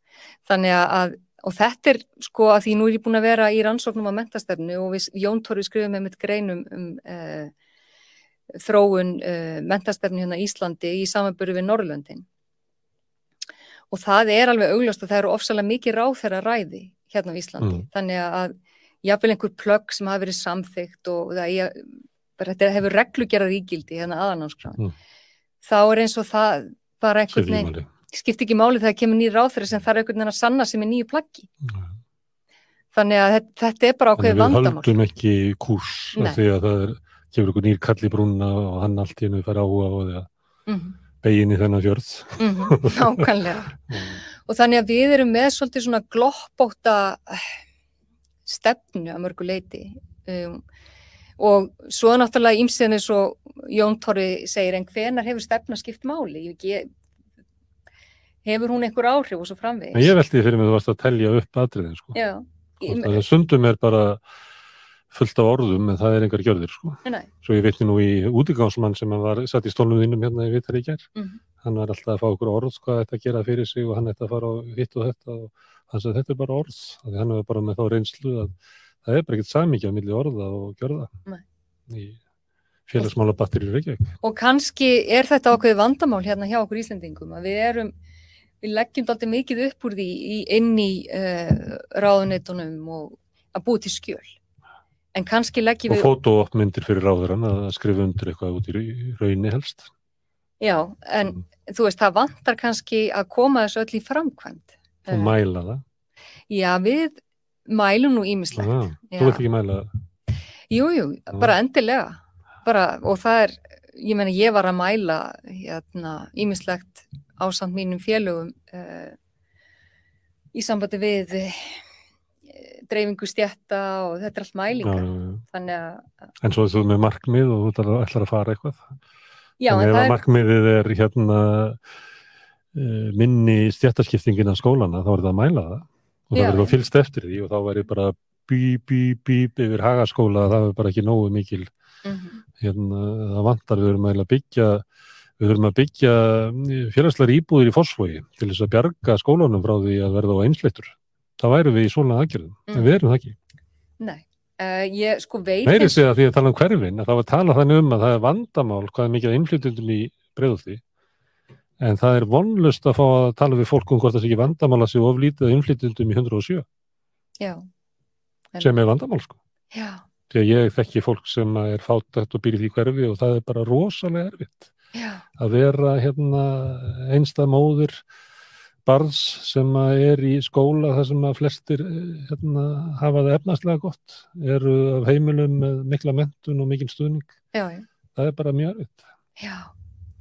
Þannig að, og þetta er sko að því nú er ég búin að vera í rannsóknum á mentastefnu og við Jón Torfi skrifum með mitt greinum um uh, þróun uh, mentastefnu hérna í Íslandi í samanböru við Norrlöndin. Og það er alveg augljóst að það eru ofsalega mikið ráð þeirra ræði hérna á Íslandi. Mm. Þannig að jáfnveil einhver plögg sem hafi verið samþygt og það þetta hefur reglugerðar ígildi hérna aðanámskráin mm. þá er eins og það bara einhvern veginn skipt ekki máli þegar kemur nýjur ráþri sem þarf einhvern veginn að sanna sem er nýju plaggi mm. þannig að þetta, þetta er bara ákveðið vandamál Við höldum ekki kurs því að það er, kemur einhver nýjur kall í brúna og hann allt í hennu fara á á mm -hmm. begin í þennan fjörð -hmm. Nákvæmlega og þannig að við erum með svolítið svona gloppóta stefnu að mörgu leiti um, og svo náttúrulega ímsiðan eins og Jón Torri segir en hvenar hefur stefna skipt máli ég, hefur hún einhver áhrif og svo framvegis Ég veldi fyrir mig að þú varst að telja upp aðriðin sko. það sundum er bara fullt af orðum en það er engar gjörðir sko. svo ég veitti nú í útigánsmann sem var satt í stólnum þínum hérna í gerð mm -hmm. hann var alltaf að fá okkur orð hvað þetta gera fyrir sig og hann ætti að fara á hitt og þetta og þannig að þetta er bara orð þannig hann er bara með þá reynslu að það er bara ekkert samíkja á milli orða og gjörða Nei. í félagsmála batterir Reykjavík. Og kannski er þetta ákveði vandamál hérna hjá okkur Íslandingum að við erum, við leggjum alltaf mikið upp úr því inn í uh, ráðunitunum og að búið til skjöl. En kannski leggjum við... Og fótóopmyndir fyrir ráðurann að skrifa undir eitthvað út í raunni helst. Já, en mm. þú veist, það vantar kannski að koma þessu öll í framkvæmt og eh, mæla það? Já, við mælum nú ímislegt. Ah, þú vilt ekki mæla það? Jú, jú, bara endilega. Bara, og það er, ég menna, ég var að mæla hérna, ímislegt á samt mínum félögum uh, í sambandi við dreifingu stjætta og þetta er allt mælingar. Já, að, en svo er þú með markmið og þú ætlar að fara eitthvað. Já, en, en ef er... markmiðið er hérna Eh, minni stjættaskiptingin af skólana þá er það að mæla það og það verður fylgst eftir því og þá verður bara bíp, bíp, bíp yfir hagaskóla það verður bara ekki nógu mikil mm -hmm. hérna, það vantar við verðum að byggja við verðum að byggja eh, félagslegar íbúðir í fósfói til þess að bjarga skólanum frá því að verða á einsleitur þá væru við í svona aðgjörðum mm. en við erum það ekki Nei, uh, ég sko veit Meiri segja því að tala um hverfin að það var talað þannig um að það er vandamál hvað er mikið innflytjundum í bregðulti en það er vonlust að fá að tala við fólk um hvort það sé ekki vandamála sig oflítið innflytjundum í 107 Já, sem er vandamál sko Já. því að ég þekki fólk sem er fátætt og býrið í hverfi og það er bara rosalega erfitt Já. að vera hérna, einstað móður barns sem er í skóla þar sem að flestir hérna, hafa það efnastlega gott eru af heimilum með mikla mentun og mikil stuðning. Það er bara mjög erfitt. Já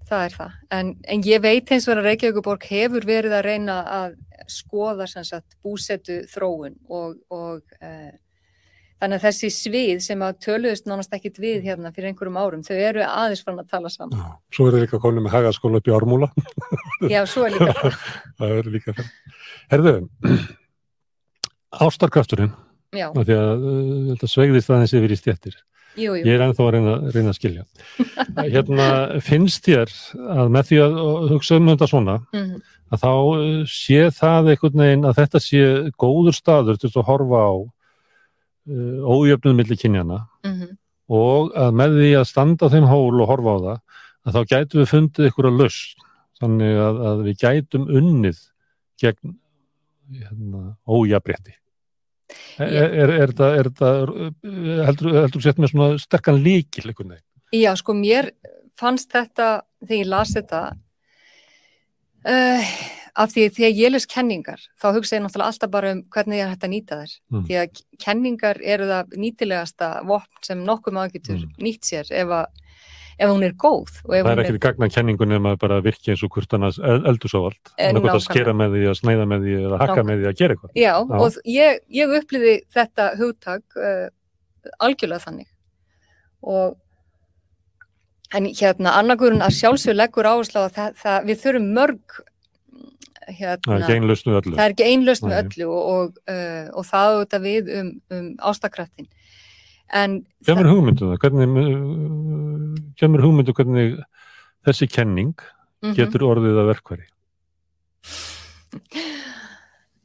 það er það. En, en ég veit eins og að Reykjavíkuborg hefur verið að reyna að skoða sagt, búsetu þróun og, og uh, þannig að þessi svið sem að töluðist nánast ekkit við hérna fyrir einhverjum árum, þau eru aðeins fann að tala saman. Já, svo er það líka konið með hagaskóla upp í Ármúla. Já, svo er líka það. það er líka það. Herðu, ástarkrafturinn, því að uh, þetta svegðist aðeins yfir í stjættir. Jú, jú. Ég er ennþá að reyna, reyna að skilja. Hérna, finnst þér að með því að hugsa um þetta svona, mm -hmm. að þá uh, sé það einhvern veginn að þetta sé góður staður til að horfa á uh, ójöfnum millir kynjana mm -hmm. og að með því að standa þeim hól og horfa á það, að þá gætu við fundið ykkur að lust, þannig að, að við gætum unnið gegn hérna, ójabrétti. Er, er, er það, heldur þú sett með svona sterkan líkil eitthvað nefn? Já, sko mér fannst þetta, þegar ég las þetta, Uh, af því þegar ég les kenningar þá hugsa ég náttúrulega alltaf bara um hvernig ég er hægt að nýta þær Mm. því að kenningar eru það nýtilegasta vopn sem nokkuð maður getur Mm. nýtt sér ef, að, ef hún er góð Það er hún ekki gagna kenningun nema bara virki eins og hvort annars eldursávald. Eh, En að nákvæmlega. skera með því, að snæða með því eða hakka Nákvæmlega. með því að gera eitthvað. Já, Já. og ég, ég uppliði þetta hugtak uh, algjörlega þannig og en hérna annarkurinn að sjálfsög leggur áherslu á að það, það, við þurfum mörg Það hérna, er ekki einlausn við öllu. það einlöst með öllu og, og, uh, og það auðvitað við um, um ástakræftin en Kemur hugmyndu það, hvernig, uh, kemur hugmyndu hvernig þessi kenning Mhm. getur orðið að verkværi.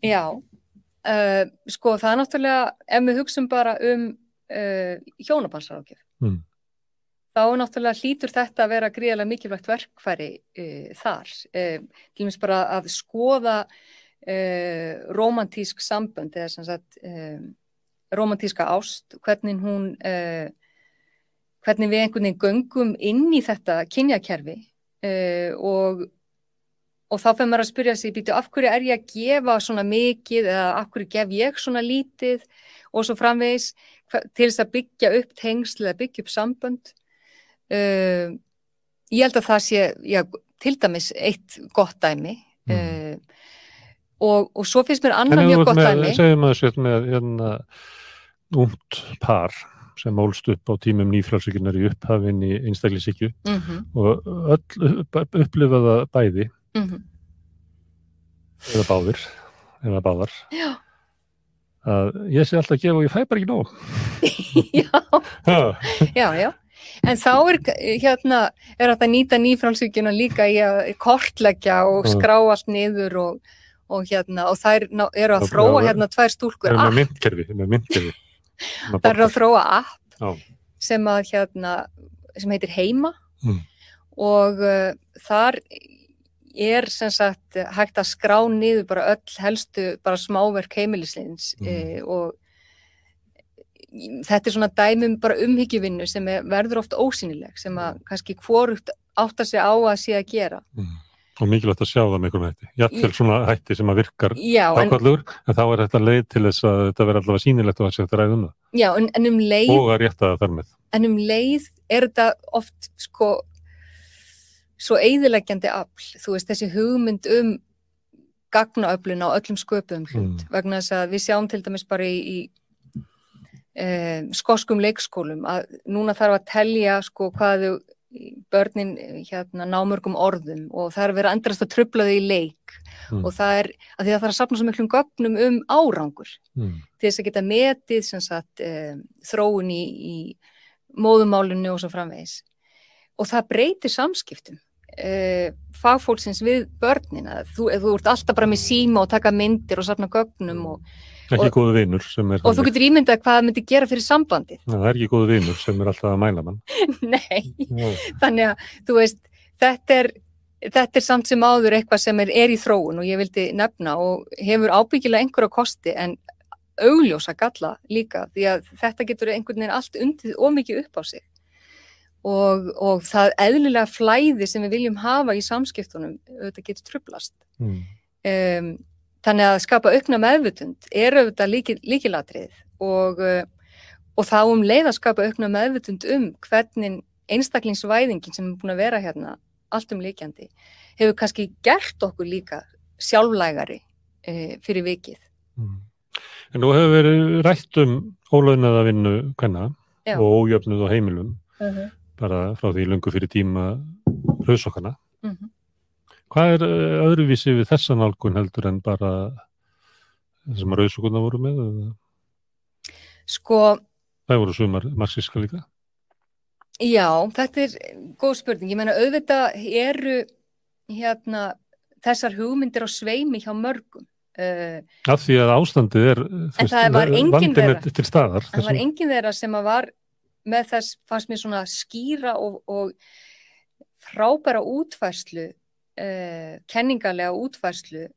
Já, uh, sko það er náttúrulega, ef við hugsum bara um uh, hjónabansarákjöf, Mm. Þá náttúrulega hlýtur þetta að vera gríðarlega mikilvægt verkfæri uh, þar. Uh, til dæmis bara að skoða uh, romantísk sambönd eða sem sagt uh, romantíska ást, hvernig hún, uh, hvernig við einhvern veginn göngum inn í þetta kynjakerfi uh, og Og þá fyrir maður að spyrja sig, býtu, af hverju er ég að gefa svona mikið eða af hverju gef ég svona lítið og svo framvegis til þess að byggja upp tengsl eða byggja upp sambönd. Uh, ég held að það sé, já, til dæmis eitt gott dæmi Mm. uh, og, og svo finnst mér annar mjög gott með, dæmi. segjum að sér með hérna, ungt par sem ólst upp á tímum nýfrálsvíkunar í upphafinn í einstaklisíkju Mm -hmm, og öll upp- upplifaða bæði mm -hmm. eða báðir eða báðar Já, að ég sé alltaf að gefa og ég fæ bara ekki nóg já, já, já. En þá er hérna, er þetta nýta nýfrálsvíkjuna líka í að kortleggja og Mm. skrá allt niður og, og hérna, og ná- eru að þróa hérna tvær stúlkur app, þær eru að þróa app Já. sem að hérna, sem heitir Heima Mm. og uh, þar er sem sagt hægt að skrá niður bara öll helstu bara smáverk heimilisins Mm. mm. og þetta er svona dæmum bara umhyggjuvinnu sem er, verður oft ósynileg sem að kannski hvorugt áttar sig á að sé að gera. Mm. og mikilvægt að sjá það með einhvern hætti jafnvel svona hætti sem að virkar Já, en, en þá er þetta leið til þess að þetta verður allavega sýnilegt og að setja ræð um það já, en, en um leið og að rétta það þar með en um leið er þetta oft sko svo eigðileggjandi afl, þú veist þessi hugmynd um gagnaöflun á öllum sköpum hlut Mm. vegna þess að við sjáum til dæmis bara í, í e, skoskum leikskólum að núna þarf að telja sko hvað börnin hérna námörgum orðum og það er að vera endrast að trubla þau í leik Mm. og það er að því að það er að sapna svo miklum gögnum um árangur mm. til þess að geta metið sem sagt, um, þróun í, í móðumálunni og svo framvegis. Og það breytir samskiptum uh, fagfólksins við börnin að þú, þú ert alltaf bara með síma og taka myndir og safna gögnum og, ekki Og- góðu vinur sem er og þú getur ímyndað hvað það myndi gera fyrir sambandið. Já, það er ekki góðu vinur sem er alltaf að mæla mann Nei, Já. þannig að þú veist, þetta er, þetta er samt sem áður eitthvað sem er, er í þróun og ég vildi nefna og hefur ábyggilega einhverja kosti en augljósa galla líka því að þetta getur einhvern veginn allt undið ómikið upp á sig og, og það eðlilega flæði sem við viljum hafa í samskiptunum auðvitað getur trublast. Mm. Um, þannig að skapa aukna meðvutund er auðvitað líki, líkilatrið og, uh, og þá um leið að skapa aukna meðvutund um hvernig einstaklingsvæðingin sem er búin að vera hérna allt um líkjandi hefur kannski gert okkur líka sjálflægari uh, fyrir vikið. Mm. En nú hefur verið rætt um ólaunaða vinnu hvenna og ójöfnuð á heimilum Uh -huh. bara frá því lungu fyrir tíma rauðsokkana. Mhm. Hvað er eh, öðruvísi við þessa nálgun heldur en bara það sem rauðsokkuna voru með? Sko, Það voru sumar marxíska líka? já, þetta er góð spurning. Ég meina auðvitað eru hérna þessar hugmyndir á sveimi hjá mörgum. Uh, Af því að ástandið er En það var engin vandinn er til staðar. það var þessum- enginn þeirra sem að var með þess, fannst mér svona skýra og, og frábæra útfærslu uh, kenningarlega útfærslu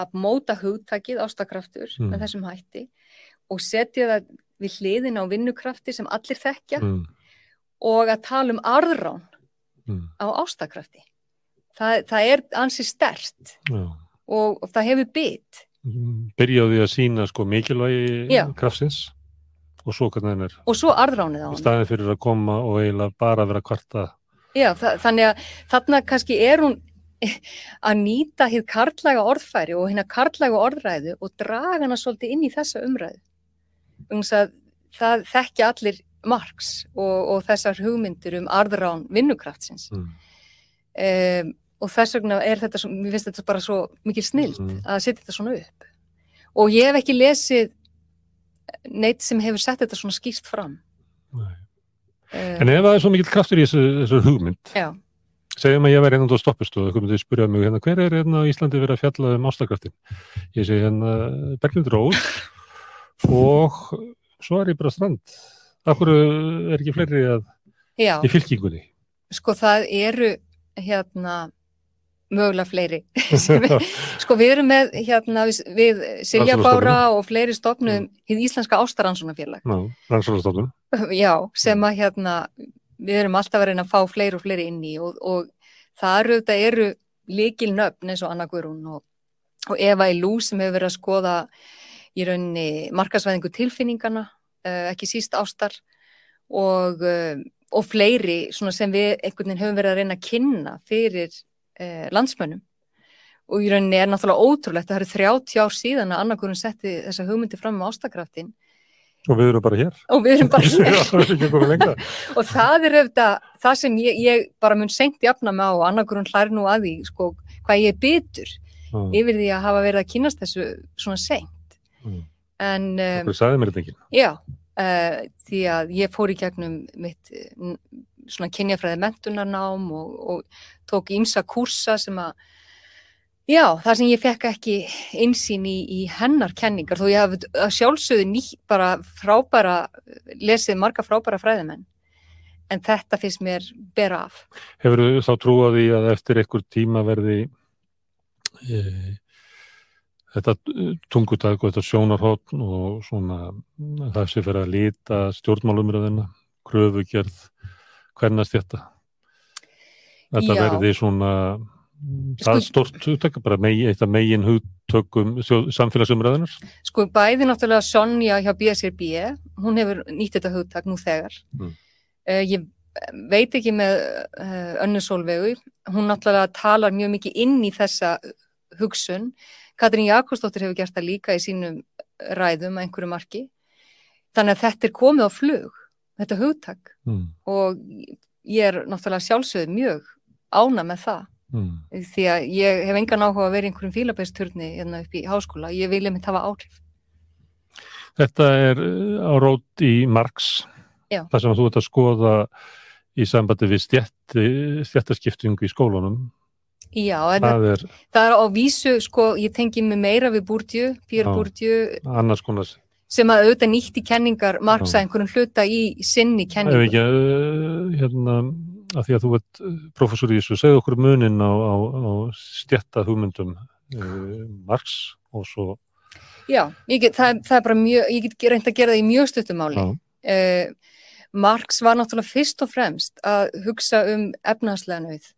að móta hugtakið ástakraftur Mm. með þessum hætti og setja það við hliðin á vinnukrafti sem allir þekkja Mm, og að tala um arðrán mm, á ástakrafti það, það er ansi stert og, og það hefur bytt Byrjaði að sína sko mikilvægi Já. kraftsins og svo hvernig hann er og svo arðránið á í hann staðin fyrir að koma og eiginlega bara vera kvarta. Já, það, þannig að þarna kannski er hún að nýta hér karlæga orðfæri og hérna karlæga orðræðu og draga hana svolítið inn í þessa umræðu. Það þekkja allir Marx og, og þessar hugmyndir um arðrán vinnukraftsins. mm. Um, og þess vegna er þetta, svo, mér finnst þetta bara svo mikil snild Mhm. að setja þetta svona upp. Og ég hef ekki lesið neitt sem hefur sett þetta svona skýrt fram. Nei. Um, En ef það er svo mikill kraftur í þessu, þessu hugmynd já, segjum að ég væri hérna á stoppustu og komið til að spyrja mig hérna, hver er hérna Íslandi verið að fjalla um ástakraftin ég segi hérna Berglind Rós og svo er ég bara strand Akkur er ekki fleiri að, já. í fylkingunni Sko það eru hérna mögulega fleiri. Sko við erum með hérna við, Silja. Bára og fleiri stofnum hið Íslenska Ástaranssonafélag. Ná, rannsóknarstofnun Já, sem að hérna við erum alltaf að reyna að fá fleiri og fleiri inn í og, og það eru eru líkil nöfn eins og Anna Guðrún og, og Eva Ilú sem hefur verið að skoða í rauninni markasvæðingu tilfinningana, uh, ekki síst ástar og, uh, og fleiri sem við einhvern veginn höfum verið að reyna að kynna fyrir uh, landsmönnum. Og í rauninni er náttúrulega ótrúlegt að það eru 30 ár síðan að Anna Guðrún setti þessa hugmyndi fram með ástakraftin og við erum bara hér. Og við erum bara hér. Já, við erum ekki komið lengra. Og það er auðvitað það sem ég, ég bara mun seint jafna mig á og annarkurinn hlæri nú að því sko, hvað ég er bitur Já, yfir því að hafa verið að kynast þessu svona seint. Mm. en um, Okkur sagði mér þetta ekki? já uh, því að ég fór í gegnum mitt svona kynjafræði mentunarnám og, og tók ímsa kursa sem að já, það sem ég fekk ekki einsýn í, í hennar kenningar þó ég að sjálfsögðu nýtt bara frábæra, lesið marga frábæra fræðimenn en þetta finnst mér bera af Hefur þá trúað því að eftir einhver tíma verði e, þetta tungutak og þetta sjónarhótt og svona það sé fyrir að líta stjórnmálumröðina, kröfugerð, hvernast þetta? Þetta Já. verði svona það Sko- stort hugtak, bara megi, eitt af megin hugtökum samfélagsumræðunar. Sko bæði náttúrulega Sonja hjá BSRB, hún hefur nýtt þetta hugtak nú þegar. Mm. Uh, ég veit ekki með uh, önnu sólvegu, hún náttúrulega talar mjög mikið inn í þessa hugsun. Katrín Jakobsdóttir hefur gert það líka í sínum ræðum að einhverju marki. Þannig að þetta er komið á flug, þetta hugtak Mm. og ég er náttúrulega sjálfsögð mjög ána með það Mm. því að ég hef engan áhuga að vera einhverjum fílabæsturni hérna upp í háskóla, ég vil einmitt hafa áhrif. Þetta er eh, á rót í Marx, Já. það sem þú ert að skoða í sambandi við stjættaskiptingu í skólunum. Já, það, er það er á vísu, sko, ég tengi mig meira við Bourdieu, Pierre. Bourdieu, annars konar, sem að auðvitað nýtti kenningar að einhverjum hluta í sinni ef kenningu. ekki, uh, hérna, að því að þú ert uh, prófessor í þessu, segðu okkur munin á, á, á stjætta hugmyndum uh, Marx og svo, Já, ég get, það, það er bara mjög, ég get reynd að gera það í mjög stuttumáli. Uh, Marx var náttúrulega fyrst og fremst að hugsa um efnahagslega nauð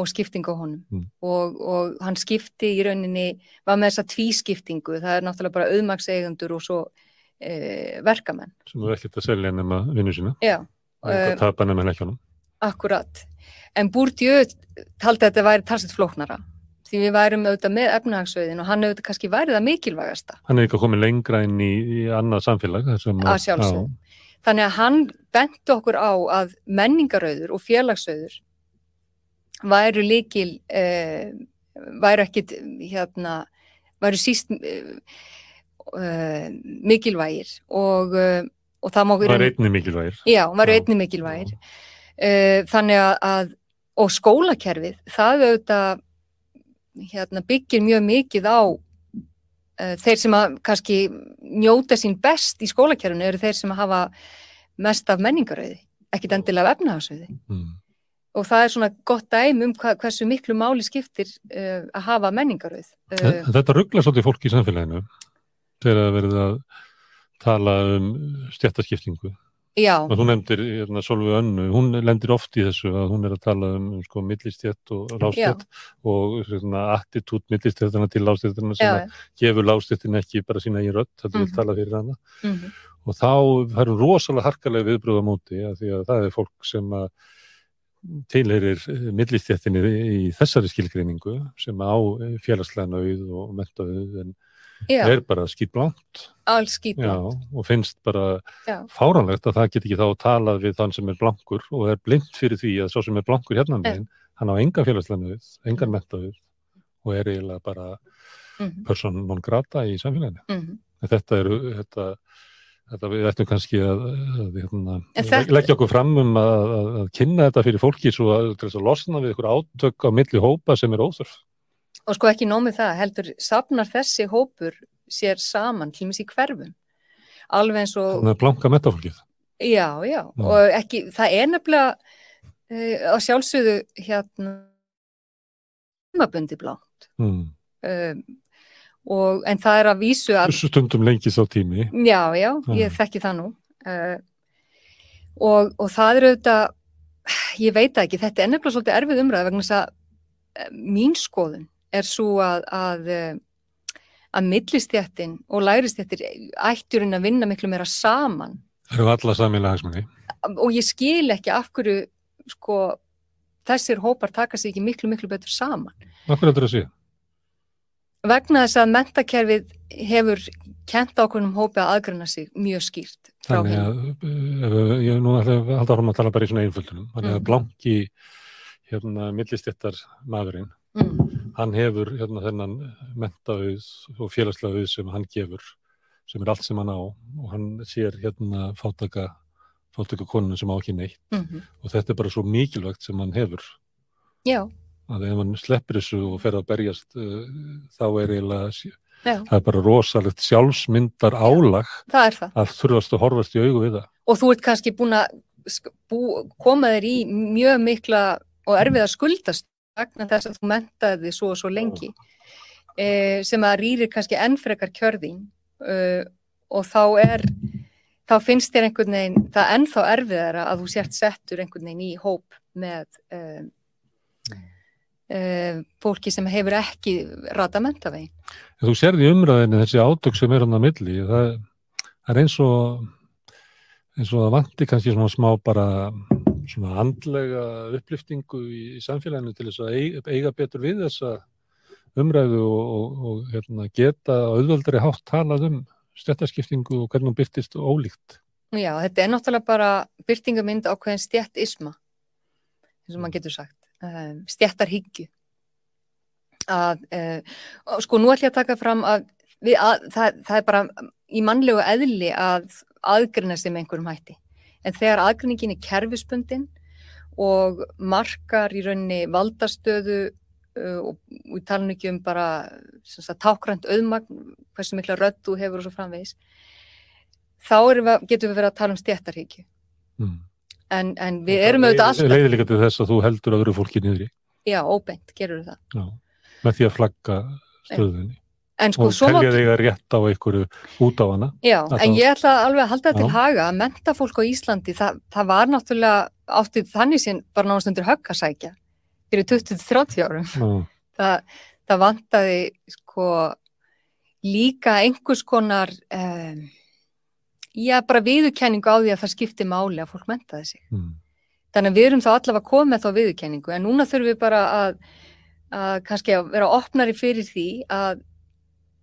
og skiptingu á honum Mm. og, og hann skipti í rauninni, var með þessa tvískiptingu, það er náttúrulega bara auðmagseigundur og svo uh, verkamenn. sem er ekkert að selja nema vinnu sína, Já, og eitthvað Eh, tapa nema leikjónum. Akkurat. En Bourdieu taldi að þetta væri talsett flóknara því við værum auðvitað með efnahagsauðin og hann auðvitað kannski væri það mikilvægasta. Hann er ekki komið lengra inn í, í annað samfélag. Að sjálfsögðu. Þannig að hann benti okkur á að menningarauður og félagsauður væru líkil, uh, væru ekkit, hérna, væru síst uh, uh, mikilvægir og, uh, og það má er einni mikilvægir. Já, væru Já. einni mikilvægir. Uh, þannig að, að, og skólakerfið, það auðvitað hérna, byggir mjög mikið á uh, þeir sem að kannski njóta sín best í skólakerfinu eru þeir sem hafa mest af menningarauði, ekkit endilega af efnahagsauði. Mm. Og það er svona gott dæmi um hva, hversu miklu máli skiptir uh, að hafa menningarauð. En Þetta ruggla svolítið fólk í samfélaginu þegar það verið að tala um stjættaskiptingu já, og þú nefndir hérna, Solveig Önnu, hún lendir oft í þessu að hún er að tala um sko, millistjett og lástjett og hérna, attitút millistjettana til lástjettina sem já, gefur lástjettin ekki bara sína í rödd, þetta vil Mhm. tala fyrir hana. Mhm, og þá fær hún rosalega harkalega viðbröða móti að því að það er fólk sem að tilherir millistjettinni í þessari skilgreiningu sem á félagslega nauð og mentaauð en já, er bara skýtblánt alls skýt Já, og finnst bara Já. fáránlegt að það get ekki þá talað við þann sem er blankur og er blind fyrir því að svo sem er blankur hérna meginn, hann á enga félagslega nauð, engan mentaauð og er eiginlega bara mhm, person non grata í samfélaginu. mhm. En Þetta eru, þetta, þetta við ættum kannski að, að hérna, þetta- leggja okkur fram um að, að, að kynna þetta fyrir fólki svo að, að losna við ykkur átök á milli hópa sem er óþörf. Og sko ekki nómið það, heldur safnar þessi hópur sér saman til mis í hverfum alveg eins og Þannig að blanka metafólkið. Já, já, Já. og ekki, það er nefnilega uh, að sjálfsögðu hérna tímabundi blátt Mm. um, og, en það er að vísu að, Stundum lengis á tími. já, já, ég Já. þekki það nú uh, og, og það er auðvitað, ég veit ekki, þetta er nefnilega svolítið erfið umræð vegna þess að uh, mín skoðun er svo að, að uh, að millistjættin og læristjættir ætturinn að vinna miklu meira saman Það eru alla samilega hagsmunni. og ég skil ekki af hverju sko, þessir hópar taka sig ekki miklu, miklu betur saman. Akkur heldur að sé? Vegna þess að mentakerfið hefur kent ákveðnum hópi að aðgrana sig mjög skýrt Þannig að, uh, ef, ég nú ætla að halda áfram að tala bara í svona einföldunum. Þannig að Mhm. blanki, hérna, millistjættar maðurinn, Mm, hann hefur hérna þennan mentaauð og félagslega auð sem hann gefur, sem er allt sem hann á. Og hann sér hérna fátaka, fátaka konuna sem á ekki neitt. Mm, og þetta er bara svo mikilvægt sem hann hefur. Já, að ef hann sleppir þessu og fer að berjast uh, þá er eiginlega, já, það er bara rosalegt sjálfsmyndar álag það er það. að þurfast að horfast í augu við það. Og þú ert kannski búin að bú, koma þér í mjög mikla og erfiða skuldast vegna þess að þú mentaði þig svo og svo lengi eh, sem að rýrir kannski enn frekar kjörðin uh, og þá er þá finnst þér einhvern veginn það ennþá erfiðara að þú sért settur einhvern veginn í hóp með uh, fólki sem hefur ekki rata mentavegin. En þú sérði í umræðinu þessi átök sem er hann að milli, það, það er eins og eins og það vanti kannski svona smá bara svona andlega uppliftingu í, í samfélaginu til þess að eiga, eiga betur við þessa umræðu og, og, og hérna, geta auðvöldri hátt talað um stjættaskiptingu og hvernig hún byrtist ólíkt. Já, þetta er náttúrulega bara byrtingamind ákveðin stjættisma eins og maður getur sagt um, stjættarhyggju að uh, og sko nú ætlum ég að taka fram að, við, að það, það er bara í mannlegu eðli að aðgrina með einhverjum hætti en þegar aðgrinningin er kerfisbundin og markar í rauninni valdastöðu uh, og við talum ekki um bara sagt, tákrand auðmagn hversu mikla rödd þú hefur og svo framvegis þá við, getum við verið að tala um stjættarhyggju Mm. en, en við erum auðvitað alltaf Leiðir líka til þess að þú heldur öðru fólki niðri. Já, óbeint, gerur það. Já, með því að flagga stöðunni en sko, og telja þig að rétt á einhverju út á hana. já, Þetta en ég ætla alveg að halda það til haga að menta fólk á Íslandi, það, það var náttúrulega áttið þannig sinn bara nánast undir högg að sækja fyrir 20-30 árum. Það, það vantaði sko líka einhvers konar um, já, bara viðurkenningu á því að það skipti máli að fólk mentaði sig. Mm. Þannig að við erum þá allavega komið þá viðurkenningu en núna þurfum við bara að, að kannski að vera opnari fyrir því að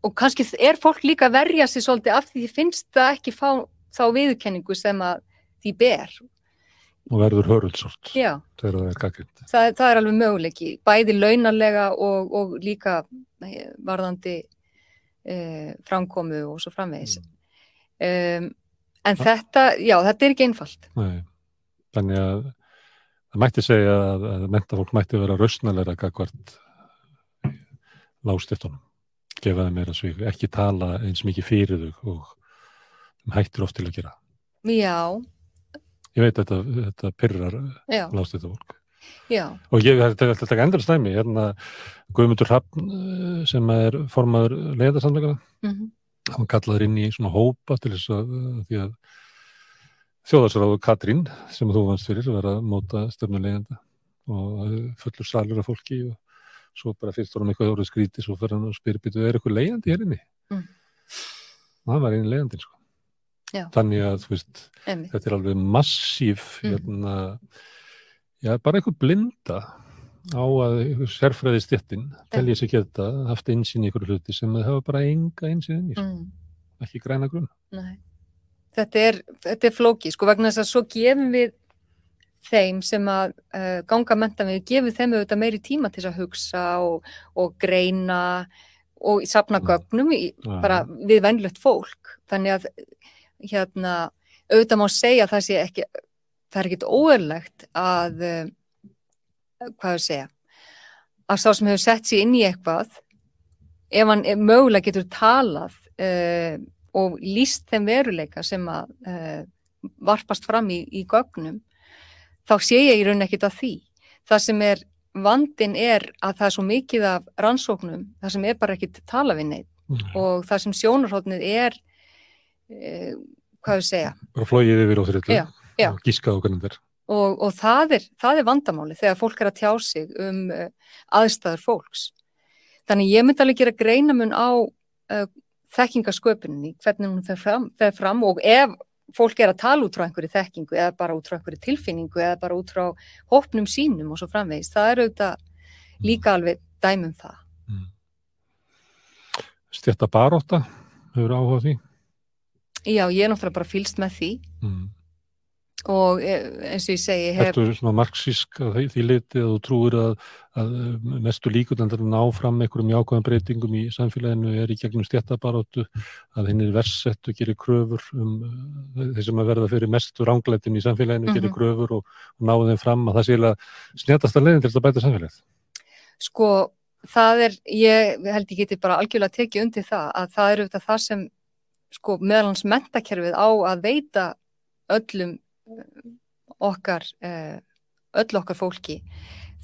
og kannski er fólk líka að verja sig svolítið af því því finnst það ekki fá þá viðurkenningu sem að því ber. og verður hörulsort þegar það er gaggrind. það, það er alveg möguleiki, bæði launarlega og, og líka eh, varðandi eh, framkomu og svo framvegis. Um, en Ja. þetta, já, þetta er ekki einfalt. Nei. Þannig að það mætti segja að, að mentafólk mætti vera rausnalega gagvart lágstiftunum, gefa þeim meira svig, ekki tala eins mikið fyrir þau og þeim hættir oft til að gera. Já, Ég veit þetta, þetta pyrrar já, lágstiftafólk. já, Og ég þetta er alltaf endur stæmi, hérna Guðmundur Hrafn eh, sem er formaður leiðarsamleikana, mhm, hann kallaður inn í svona hópa til þess að, því að þjóðarsráðu Katrín sem þú vannst fyrir að vera að móta stefnulegenda og fullur salur af fólki og svo bara fyrst vorum eitthvað orðið skríti svo fyrir hann og spyrir býtu, er eitthvað leiðandi hér inni? Mm. og það var einu leiðandi sko. Þannig að veist, þetta er alveg massíf Mm. hérna, já, bara eitthvað blinda á að sérfræði stjettin telja sér geta haft einsinn í ykkur hluti sem það hafa bara enga einsinn í, sko. Mm. ekki græna grunn Nei. Þetta er, þetta er flóki, sko, vegna þess að svo gefum við þeim sem að uh, ganga menta við, gefum þeim auðvitað meiri tíma til að hugsa og, og greina og sapna gögnum í, Já. bara við venlött fólk. Þannig að hérna, auðvitað má segja að það sé ekki, það er ekkit óerlegt að, uh, hvað ég segja, að sá sem hefur sett sér inn í eitthvað, ef hann er, mögulega getur talað uh, og líst þeim veruleika sem að varpast fram í, í gögnum, þá sé ég í raun ekkit að því. Það sem er, vandin er að það er svo mikið af rannsóknum, það sem er bara ekkit tala við neitt og það sem sjónarhóttnið er, uh, hvað við segja, bara flóið yfir og já. og gískað okkur um þér og, og það, er, það er vandamáli þegar fólk er að tjá sig um uh, aðstæður fólks. Þannig ég myndi alveg gera greinamun á uh, þekkingasköpuninni, hvernig hún fer fram, fer fram og ef fólk er að tala út frá einhverju þekkingu eða bara út frá einhverju tilfinningu eða bara út frá hópnum sínum og svo framvegist, það er auðvitað líka alveg dæmum það. stjætta baróta, hefur áhuga á því? Já, ég er náttúrulega bara fylst með því. Mm. Og eh, eins og ég segi, hef, Ertu svona marxísk að því, liti að þú trúir að, að mestu líkundandar ná fram einhverjum jákvæðan breytingum í samfélaginu er í gegnum stjættabaróttu að hinn er versettu gerir kröfur um uh, þeir sem að verða fyrir mestu ránglætin í samfélaginu gerir Mhm. kröfur og, og náðu þeim fram að það sé að snjættasta leiðin til þess að bæta samfélagið. sko, það er, ég held ég geti bara algjörlega tekið undir það að það er auðvitað það sem sko meðal hans mentakerfið á að veita öllum eh, okkar eh, öll okkar fólki.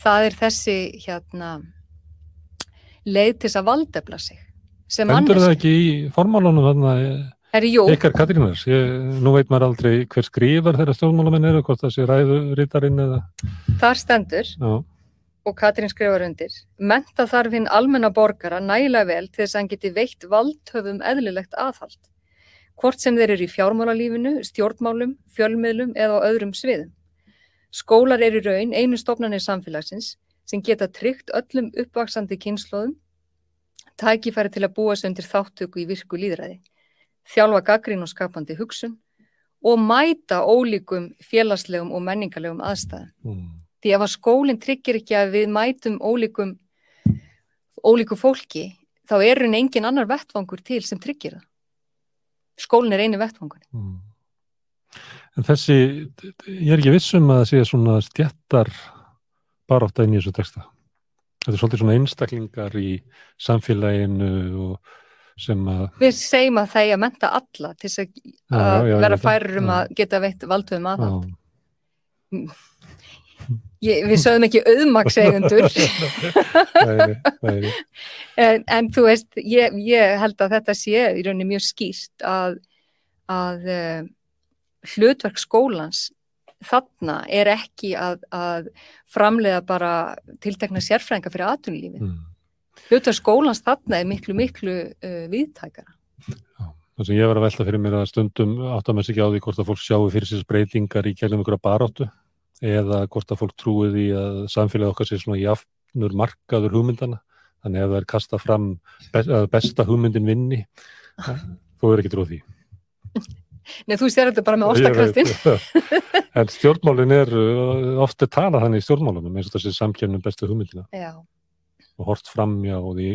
Það er þessi hérna leið til þess að valdefla sig sem Endur það ekki í formálunum Herri, jú, ykkar Katrínars? Ég, nú veit maður aldrei hver skrifar þeirra stjórnmálamenn eru, hvort það sé ræðurítarinn eða... þar stendur Já, og Katrín skrifar undir menta þarf hinn almenna borgara nægilega vel til þess að hann geti veitt valdhöfum eðlilegt aðhald hvort sem þeir eru í fjármálalífinu, stjórnmálum, fjölmiðlum eða á öðrum sviðum. Skólar eru í raun einu stofnanir samfélagsins sem geta tryggt öllum uppvaksandi kynnslóðum tækifæri til að búa sig undir þáttöku í virku líðræði, þjálfa gaggrín og skapandi hugsun og mæta ólíkum félagslegum og menningarlegum aðstæðum mm. því ef að skólinn tryggir ekki að við mætum ólíkum ólíku fólki þá er hann engin annar vettvangur til sem tryggir það skólinn er einu vettvangur Mm. En þessi, ég er ekki viss um að það sé svona stjættar barátta inn í þessu texta. Þetta er svolítið svona einstaklingar í samfélaginu og sem að, við segjum að það er að menta alla til þess að, Já, að já, ég vera um Já. að geta veitt valdhöfum já, aðhald Ég, við sögum ekki væri, en, en þú veist, ég, ég held að þetta sé í rauninni mjög skýrt að, að uh, hlutverk skólans þarna er ekki að, að framleiða bara tiltekna sérfræðinga fyrir atvinnulífi. mm. Hlutverk skólans þarna er miklu, miklu uh, viðtækara. Það sem ég var að velta fyrir mér að stundum átt að maður sig á því hvort að fólk sjáu fyrir sér breytingar í kælum ykkur að baráttu eða hvort að fólk trúi því að samfélagi okkar sé svona jafnur markaður hugmyndana. Þannig ef það er kasta fram be að besta hugmyndin vinni, þú er ekki trúið því. Nei, þú sér þetta bara með já. En stjórnmálin er uh, ofta talað þannig í stjórnmálunum eins og þessi samkjörnum bestu hugmyndina Já, og hort framjá og því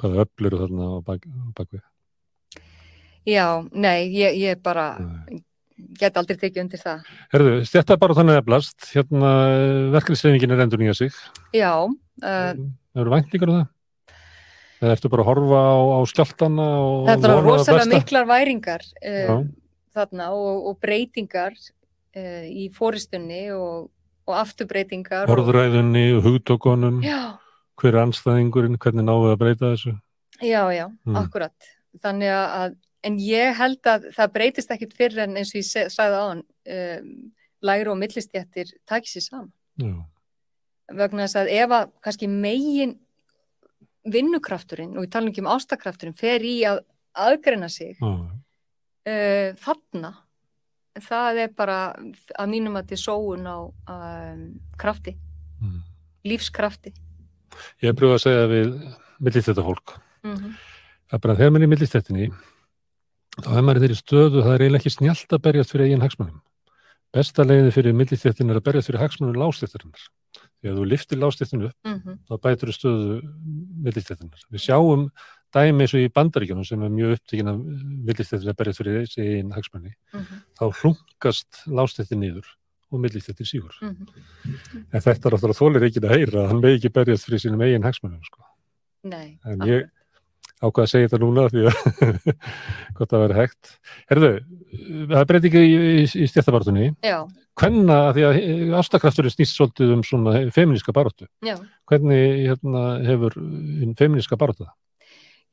hvaða öfl eru þarna á bak, bakvið. já, nei, ég, ég bara Nei. Get aldrei tekið undir það. Herðu, stjætta bara þannig eflast, hérna verkefnisreifingin er endur nýja sig. Já, uh, Eru væntingar um það? Eða ertu bara að horfa á, á skjáltana þetta er það rosalega miklar væringar uh, þarna og, og breytingar uh, í fóristunni og, og afturbreytingar. og- Orðræðunni og hugtökunum, Já, hver er anstæðingurinn, hvernig náðu að breyta þessu? já, já, Mm. akkurat. Þannig að en ég held að það breytist ekkit fyrir en eins og ég sagði á hann um, læri og millistjættir takir sér saman Já. vegna þess að ef að kannski megin vinnukrafturinn og ég tala ekki um ástakrafturinn fer í að aðgreina sig uh, þarna það er bara að mínum að til sóun á um, krafti, Mm. lífskrafti Ég hef pröfað að segja við millist þetta fólk mm -hmm. að bara þegar maður er í millistettinni þá er maður í þeirri stöðu það er eiginlega ekki snjált að berjast fyrir eigin hagsmunum. Besta leiði fyrir millistettin er að berjast fyrir hagsmunum lástettirinnar þegar þú liftir lástettin upp Mm þá bætur þú stöðu millistettinar við sjáum dæmi eins og í bandaríkjunum sem er mjög upptekinn af millistettin að berjast fyrir eigin hagsmunni -hmm. þá hlunkast lástettin niður og millistettin sígur. Mm -hmm. en þetta er alltaf þólir ekki að heyra að hann ekki berjast fyrir sínum eigin hagsmunum sko. Nei, En ég ákvað að segja þetta núna því að gott að vera hægt. Herðu, það er breytingi í, í, í stjættabartunni. já, Hvenna, því að ástakrafturinn snýst svolítið um svona feministka baróttu. já Hvernig hérna, hefur feministka baróttu það?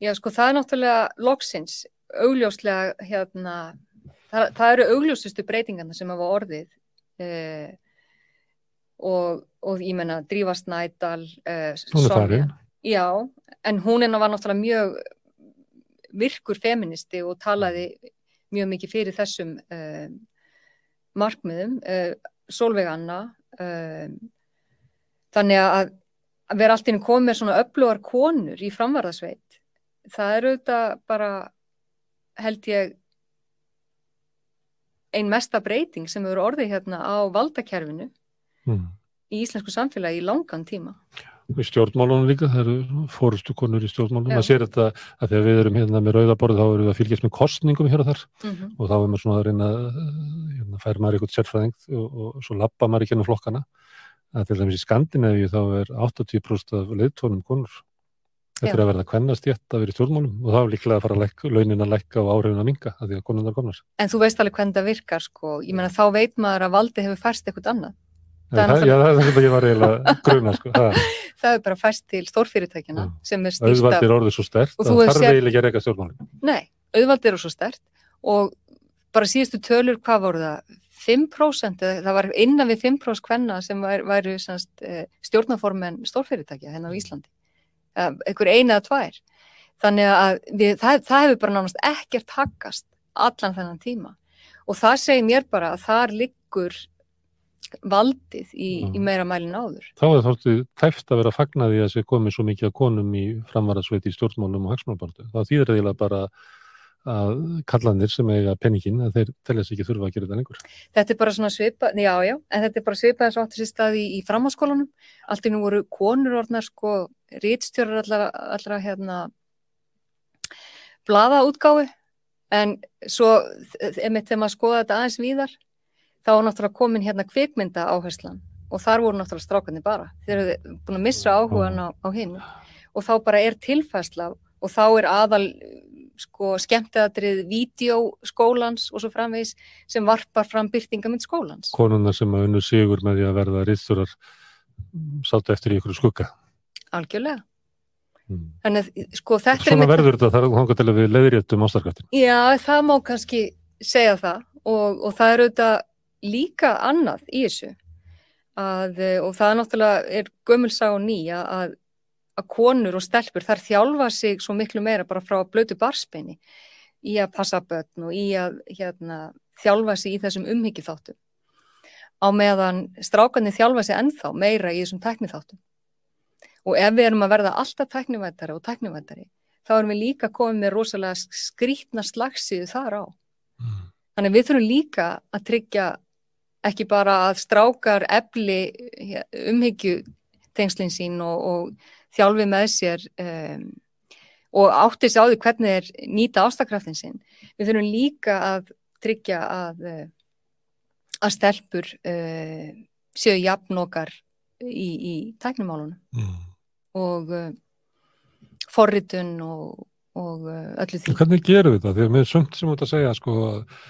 Já, sko, það er náttúrulega loksins, augljóslega, hérna, það, það eru augljósustu breytingarna sem hafa orðið eh, og, og ég menna Drífa Snædal, eh, Sonja. Já, en hún er var náttúrulega mjög virkur feministi og talaði mjög mikið fyrir þessum eh, markmiðum, eh, Solveig Anna, eh, þannig að að vera allt í einu komið með svona öflugar konur í framvarðasveit það er auðvitað bara held ég ein mesta breyting sem hefur orðið hérna á valdakerfinu Mm. í íslensku samfélagi í langan tíma. Í stjórnmálunum líka, það eru fórustu konur í stjórnmálunum. Það sér þetta að þegar við erum hérna með rauðaborð þá erum við að fylgjast með kostningum hér og þar Mm -hmm. og þá er maður svona að reyna hérna, fær maður eitthvað sérfræðing og, og svo lappa maður ekki ennum flokkana að til dæmis í Skandinavíu þá er 80% af leiðtónum konur þetta er að verða kvennast jætt að vera í stjórnmálum og þá er líklega að fara að lækka, launin að lækka og áhrifin að minga að því að konundar komnar En þú veist alveg hvernig það virkar sko, ég meina þá veit maður að valdi hefur færst eitthvað annað. Það það, já, það er það sem ég var eiginlega gruna sko. það, Það er bara færst til stórfyrirtækjana Já. sem er stýrt auðvald er orðið svo stert Og það þarf eiginlega ekki að reyka stjórnmálum nei, auðvald eru svo stert og bara síðustu tölur, hvað voru það? 5% eða það var innan við 5% kvenna sem væri, væri eh, stjórnaformen stórfyrirtækja hérna á Íslandi. Eh, Einhver eina eða tvær. Þannig að við, það, það hefur bara nánast ekkert haggast allan þennan tíma. Og það segir mér bara að þar liggur valdið í, í Mm. meira mælin áður. þá er þáttið tæft að vera að fagna því að sé komið svo mikið að konum í framvarasveit í stjórnmálum og hagsmálabortu þá þýðir eiginlega bara að kallanir sem eiga penningin að þeir telja sig ekki þurfa að gera þetta lengur Þetta er bara svona svipað, já, já, en þetta er bara svipað eins og áttur sér staði í, í framháskólanum. Allt í nú voru konur orðnar sko rítstjórar allra, allra hérna blaðaútgáfi en svo emitt þegar maður skoða þetta aðeins víðar þá er náttúrulega komin hérna kvikmynda áherslan og þar voru náttúrulega strákarnir bara. Þeir eru búin að missa áhugan á, á hinn og þá bara er tilfærsla og þá er aðal sko skemmteðatrið vídeoskólans og svo framvegis sem varpar fram byrtingamind skólans. konuna sem að unnu sigur með því að verða riðþurar sátt eftir í ykkur skugga Algjörlega. mm. Þannig að sko þetta er svona verður þetta þar hanga til að við leðréttum ástarkraftin Já, það má kannski segja það og, og það er auðvitað líka annað í þessu að, eh, og það er náttúrulega er gömulsá og ný að, að, konur og stelpur þar þjálfa sig svo miklu meira bara frá blötu barspeini í að passa börn og í að hérna, þjálfa sig í þessum umhyggju þáttum á meðan strákarnir þjálfa sig ennþá meira í þessum tækniþáttum og ef við erum að verða alltaf tæknivættari og tæknivættari þá erum við líka komið með rosalega skrítna slagsíðu þar á. mm. Þannig við þurfum líka að tryggja ekki bara að strákar efli umhyggju tengslinn sín og, og þjálfi með sér um, og átti sig á því hvernig er nýta ástakraftin sinn. Við þurfum líka að tryggja að, uh, að stelpur uh, séu jafn okkar í, í tæknumálunum Mm. og uh, forritun og, og uh, öllu því. hvernig gerum við það? Þegar með sumt sem út að segja sko eh,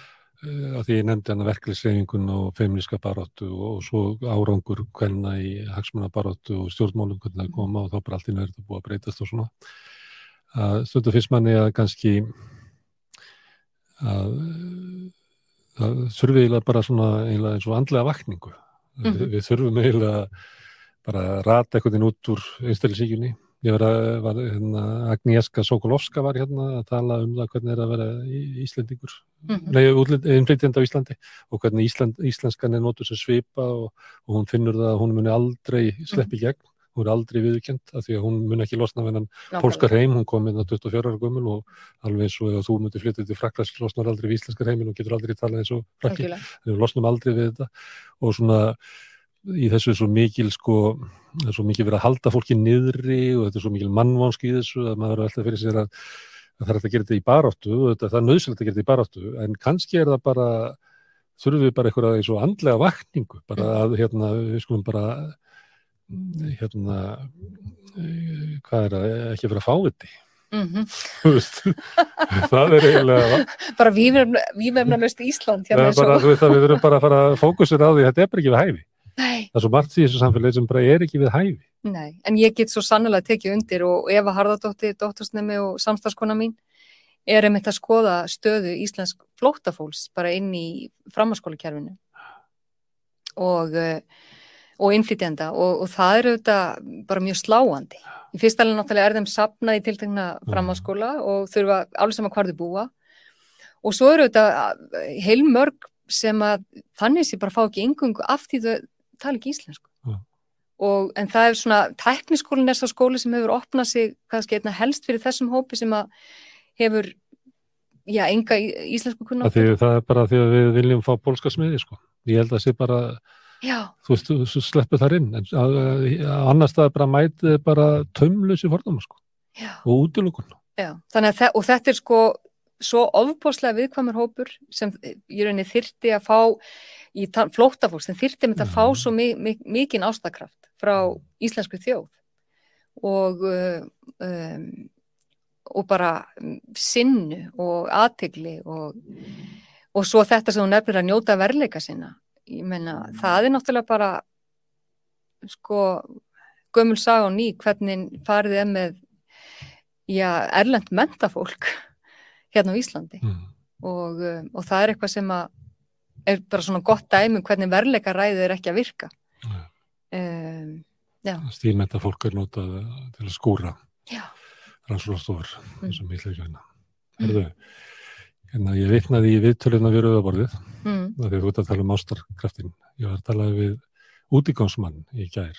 að því ég nefndi hann að verklisefingun og feministka baróttu og svo árangur hvenna í hagsmuna baróttu og stjórnmálum hvernig það koma og þá bara allt í nörðu búið að breytast og svona að stundu fyrst manni að kannski að það þurfi eiginlega bara svona eiginlega eins og andlega vakningu. Mm Mhm. við, þurfum eiginlega bara að rata einhvern veginn út úr einstælisíkjunni. Ég var að, var, hérna, Agnieszka Sokolovska var hérna að tala um það hvernig er að vera Íslendingur, Mhm. nei, innflytjandi á Íslandi og hvernig Ísland, íslenskan er notur sem svipa og, og hún finnur það að hún muni aldrei sleppi gegn, hún er aldrei viðurkend af því að hún muni ekki losna við hennan pólskar heim, hún kom inn á 24 ára gömul og alveg eins og ef þú myndir flytja til Fraklands losnar aldrei við íslenskar heimin og getur aldrei talað eins og Algjörlega. við losnum aldrei við þetta. Og svona í þessu er svo mikil sko, það er svo mikil verið að halda fólki niðri og þetta er svo mikil mannvonski í þessu að maður er alltaf fyrir sér að, að það er að gera þetta í baráttu og þetta, það er nöðsynlegt að gera þetta í baráttu en kannski er það bara þurfum við bara eitthvað eins og andlega vakningu bara að hérna við skulum bara hérna hvað er það, ekki vera fáviti Mm veist, það er eiginlega Bara vímefnalöst Ísland það hérna er eins og- bara, að við verum bara að fara að fókusir á því að þetta er bara ekki við hæfi Nei, það er svo margt í þessu samfélagi sem bara er ekki við hæfi. Nei, en ég get svo sannlega tekið undir og Eva Harðardóttir, dóttursnemi og samstagskona mín er einmitt að skoða stöðu íslensk flóttafólks bara inn í framhanskólakerfinu og, eh, og innflytjenda og, og það er auðvitað bara mjög sláandi. Í fyrsta alveg náttúrulega er þeim sapnað í tiltegna framhanskóla og þurfa alveg sama hvar þau búa. Og svo eru auðvitað heilmörg sem að þannig sé bara fá ekki yngungu af því þau tala ekki íslensku. Já. Og, en það er svona, tekniskólinn er svo skóli sem hefur opnað sig kannski einna helst fyrir þessum hópi sem að hefur, já, enga íslensku það, kunnáttu. því, það er bara því að við viljum fá pólska smiði sko. ég held að það sé bara Já, þú veist, þú, sleppur þar inn en að, að, annars það er bara mætið bara tömlusi fordóma sko. já, og útilokun já. Þannig að, þe- og þetta er sko svo ofbóðslega viðkvæmur hópur sem ég rauninni þyrti að fá í flóttafólks, sem þyrti með að Já. fá svo mi mi mikinn ástakraft frá íslensku þjóð og uh, um, og bara um, sinnu og aðtegli og, og svo þetta sem hún nefnir að njóta verleika sinna ég menna, það er náttúrulega bara sko gömul saga og ný, hvernig farið er með já, erlend mentafólk hérna á Íslandi mm. og, um, og það er eitthvað sem að er bara svona gott dæmi um hvernig verleika ræðið er ekki að virka. Um, stílmenta fólk er notað til að skúra já, rannsóknarstofur Mm. og mér hljóði hérna. Herðu, hérna ég vitnaði í viðtöluna við rauðaborðið. Mm, að þú ert að tala um ástarkraftin ég var að tala við útigánsmann í gær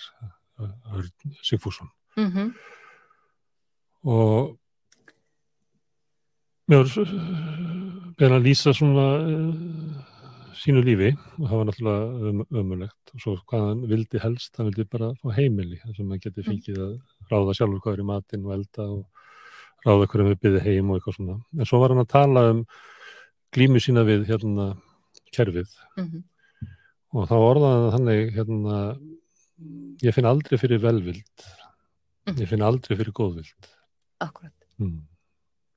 Örn Sigfússon. Mm og mér var beðin að lýsa svona sínu lífi og það var náttúrulega um, ömulegt og svo hvað hann vildi helst, hann vildi bara fá heimili þar sem hann geti fengið að ráða sjálfur hvað er í matinn og elda og ráða hverjum við byggði heim og eitthvað svona. En svo var hann að tala um glímu sína við hérna kerfið. Mm og þá orðaði hann þannig hérna ég finn aldrei fyrir velvild. Ég finn aldrei fyrir góðvild. Akkurat mm.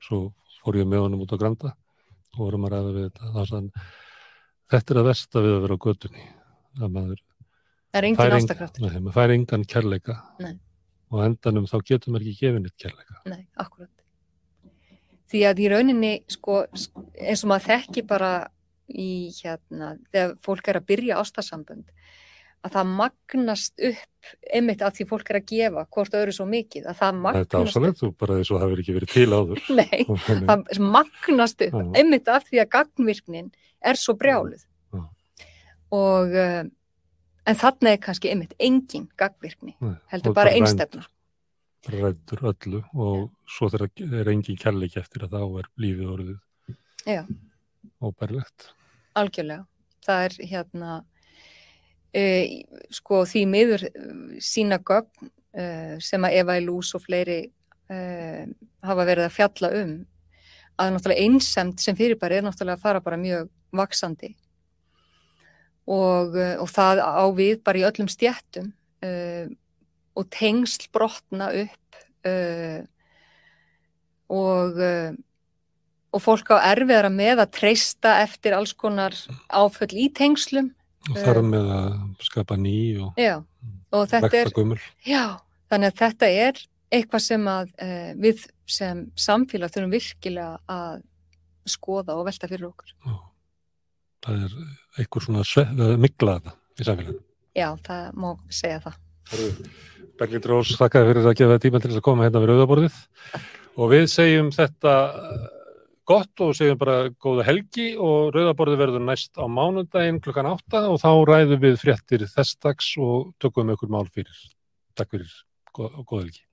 svo fór ég með honum út á Granda og vorum að ræða við þetta. Þá sann, þetta er að versta við að vera á götunni að maður það er engin ástakraftur nei, maður fær engan kærleika Nei. og endanum þá getur maður ekki gefið neitt kærleika Nei, akkurat. Því að í rauninni, sko, eins og maður þekki bara í hérna, þegar fólk er að byrja ástasambönd, að það magnast upp einmitt að því fólk er að gefa hvort öðru svo mikið, að það þetta er magnast ásalegt, þú bara þess að það hefur ekki verið til áður. Nei, það magnast upp Já. einmitt af því að gagnvirknin er svo brjáluð. Já. og uh, en þarna er kannski einmitt engin gagnvirkni, Nei, heldur og bara einstefna. rættur öllu og svo þegar er engin kærleik eftir að þá er lífið orðið Já. óbærlegt algjörlega. Það er hérna e, sko því miður sína gögn e, sem að Eva Ilús og fleiri e, hafa verið að fjalla um að náttúrulega einsemt sem fyrirbæri er náttúrulega að fara bara mjög vaksandi og, e, og það á við bara í öllum stjættum e, og tengsl brotna upp e, og e, og fólk á erfiðara með að treysta eftir alls konar áföll í tengslum. Og þar með að skapa ný og og vekta gömul já, þannig að þetta er eitthvað sem að uh, við sem samfélag þurfum virkilega að skoða og velta fyrir okkur. Já. Það er einhver svona sve- mikla þetta í samfélaginu. Já, það má segja það. Berglind Rós, þakka fyrir að gefa tíma til þess að koma hérna við rauðaborðið og við segjum þetta eh, gott og segjum bara góða helgi og rauðaborðið verður næst á mánudaginn klukkan átta og þá ræðum við fréttir þess dags og tökum ykkur mál fyrir. Takk fyrir, góða, góða helgi.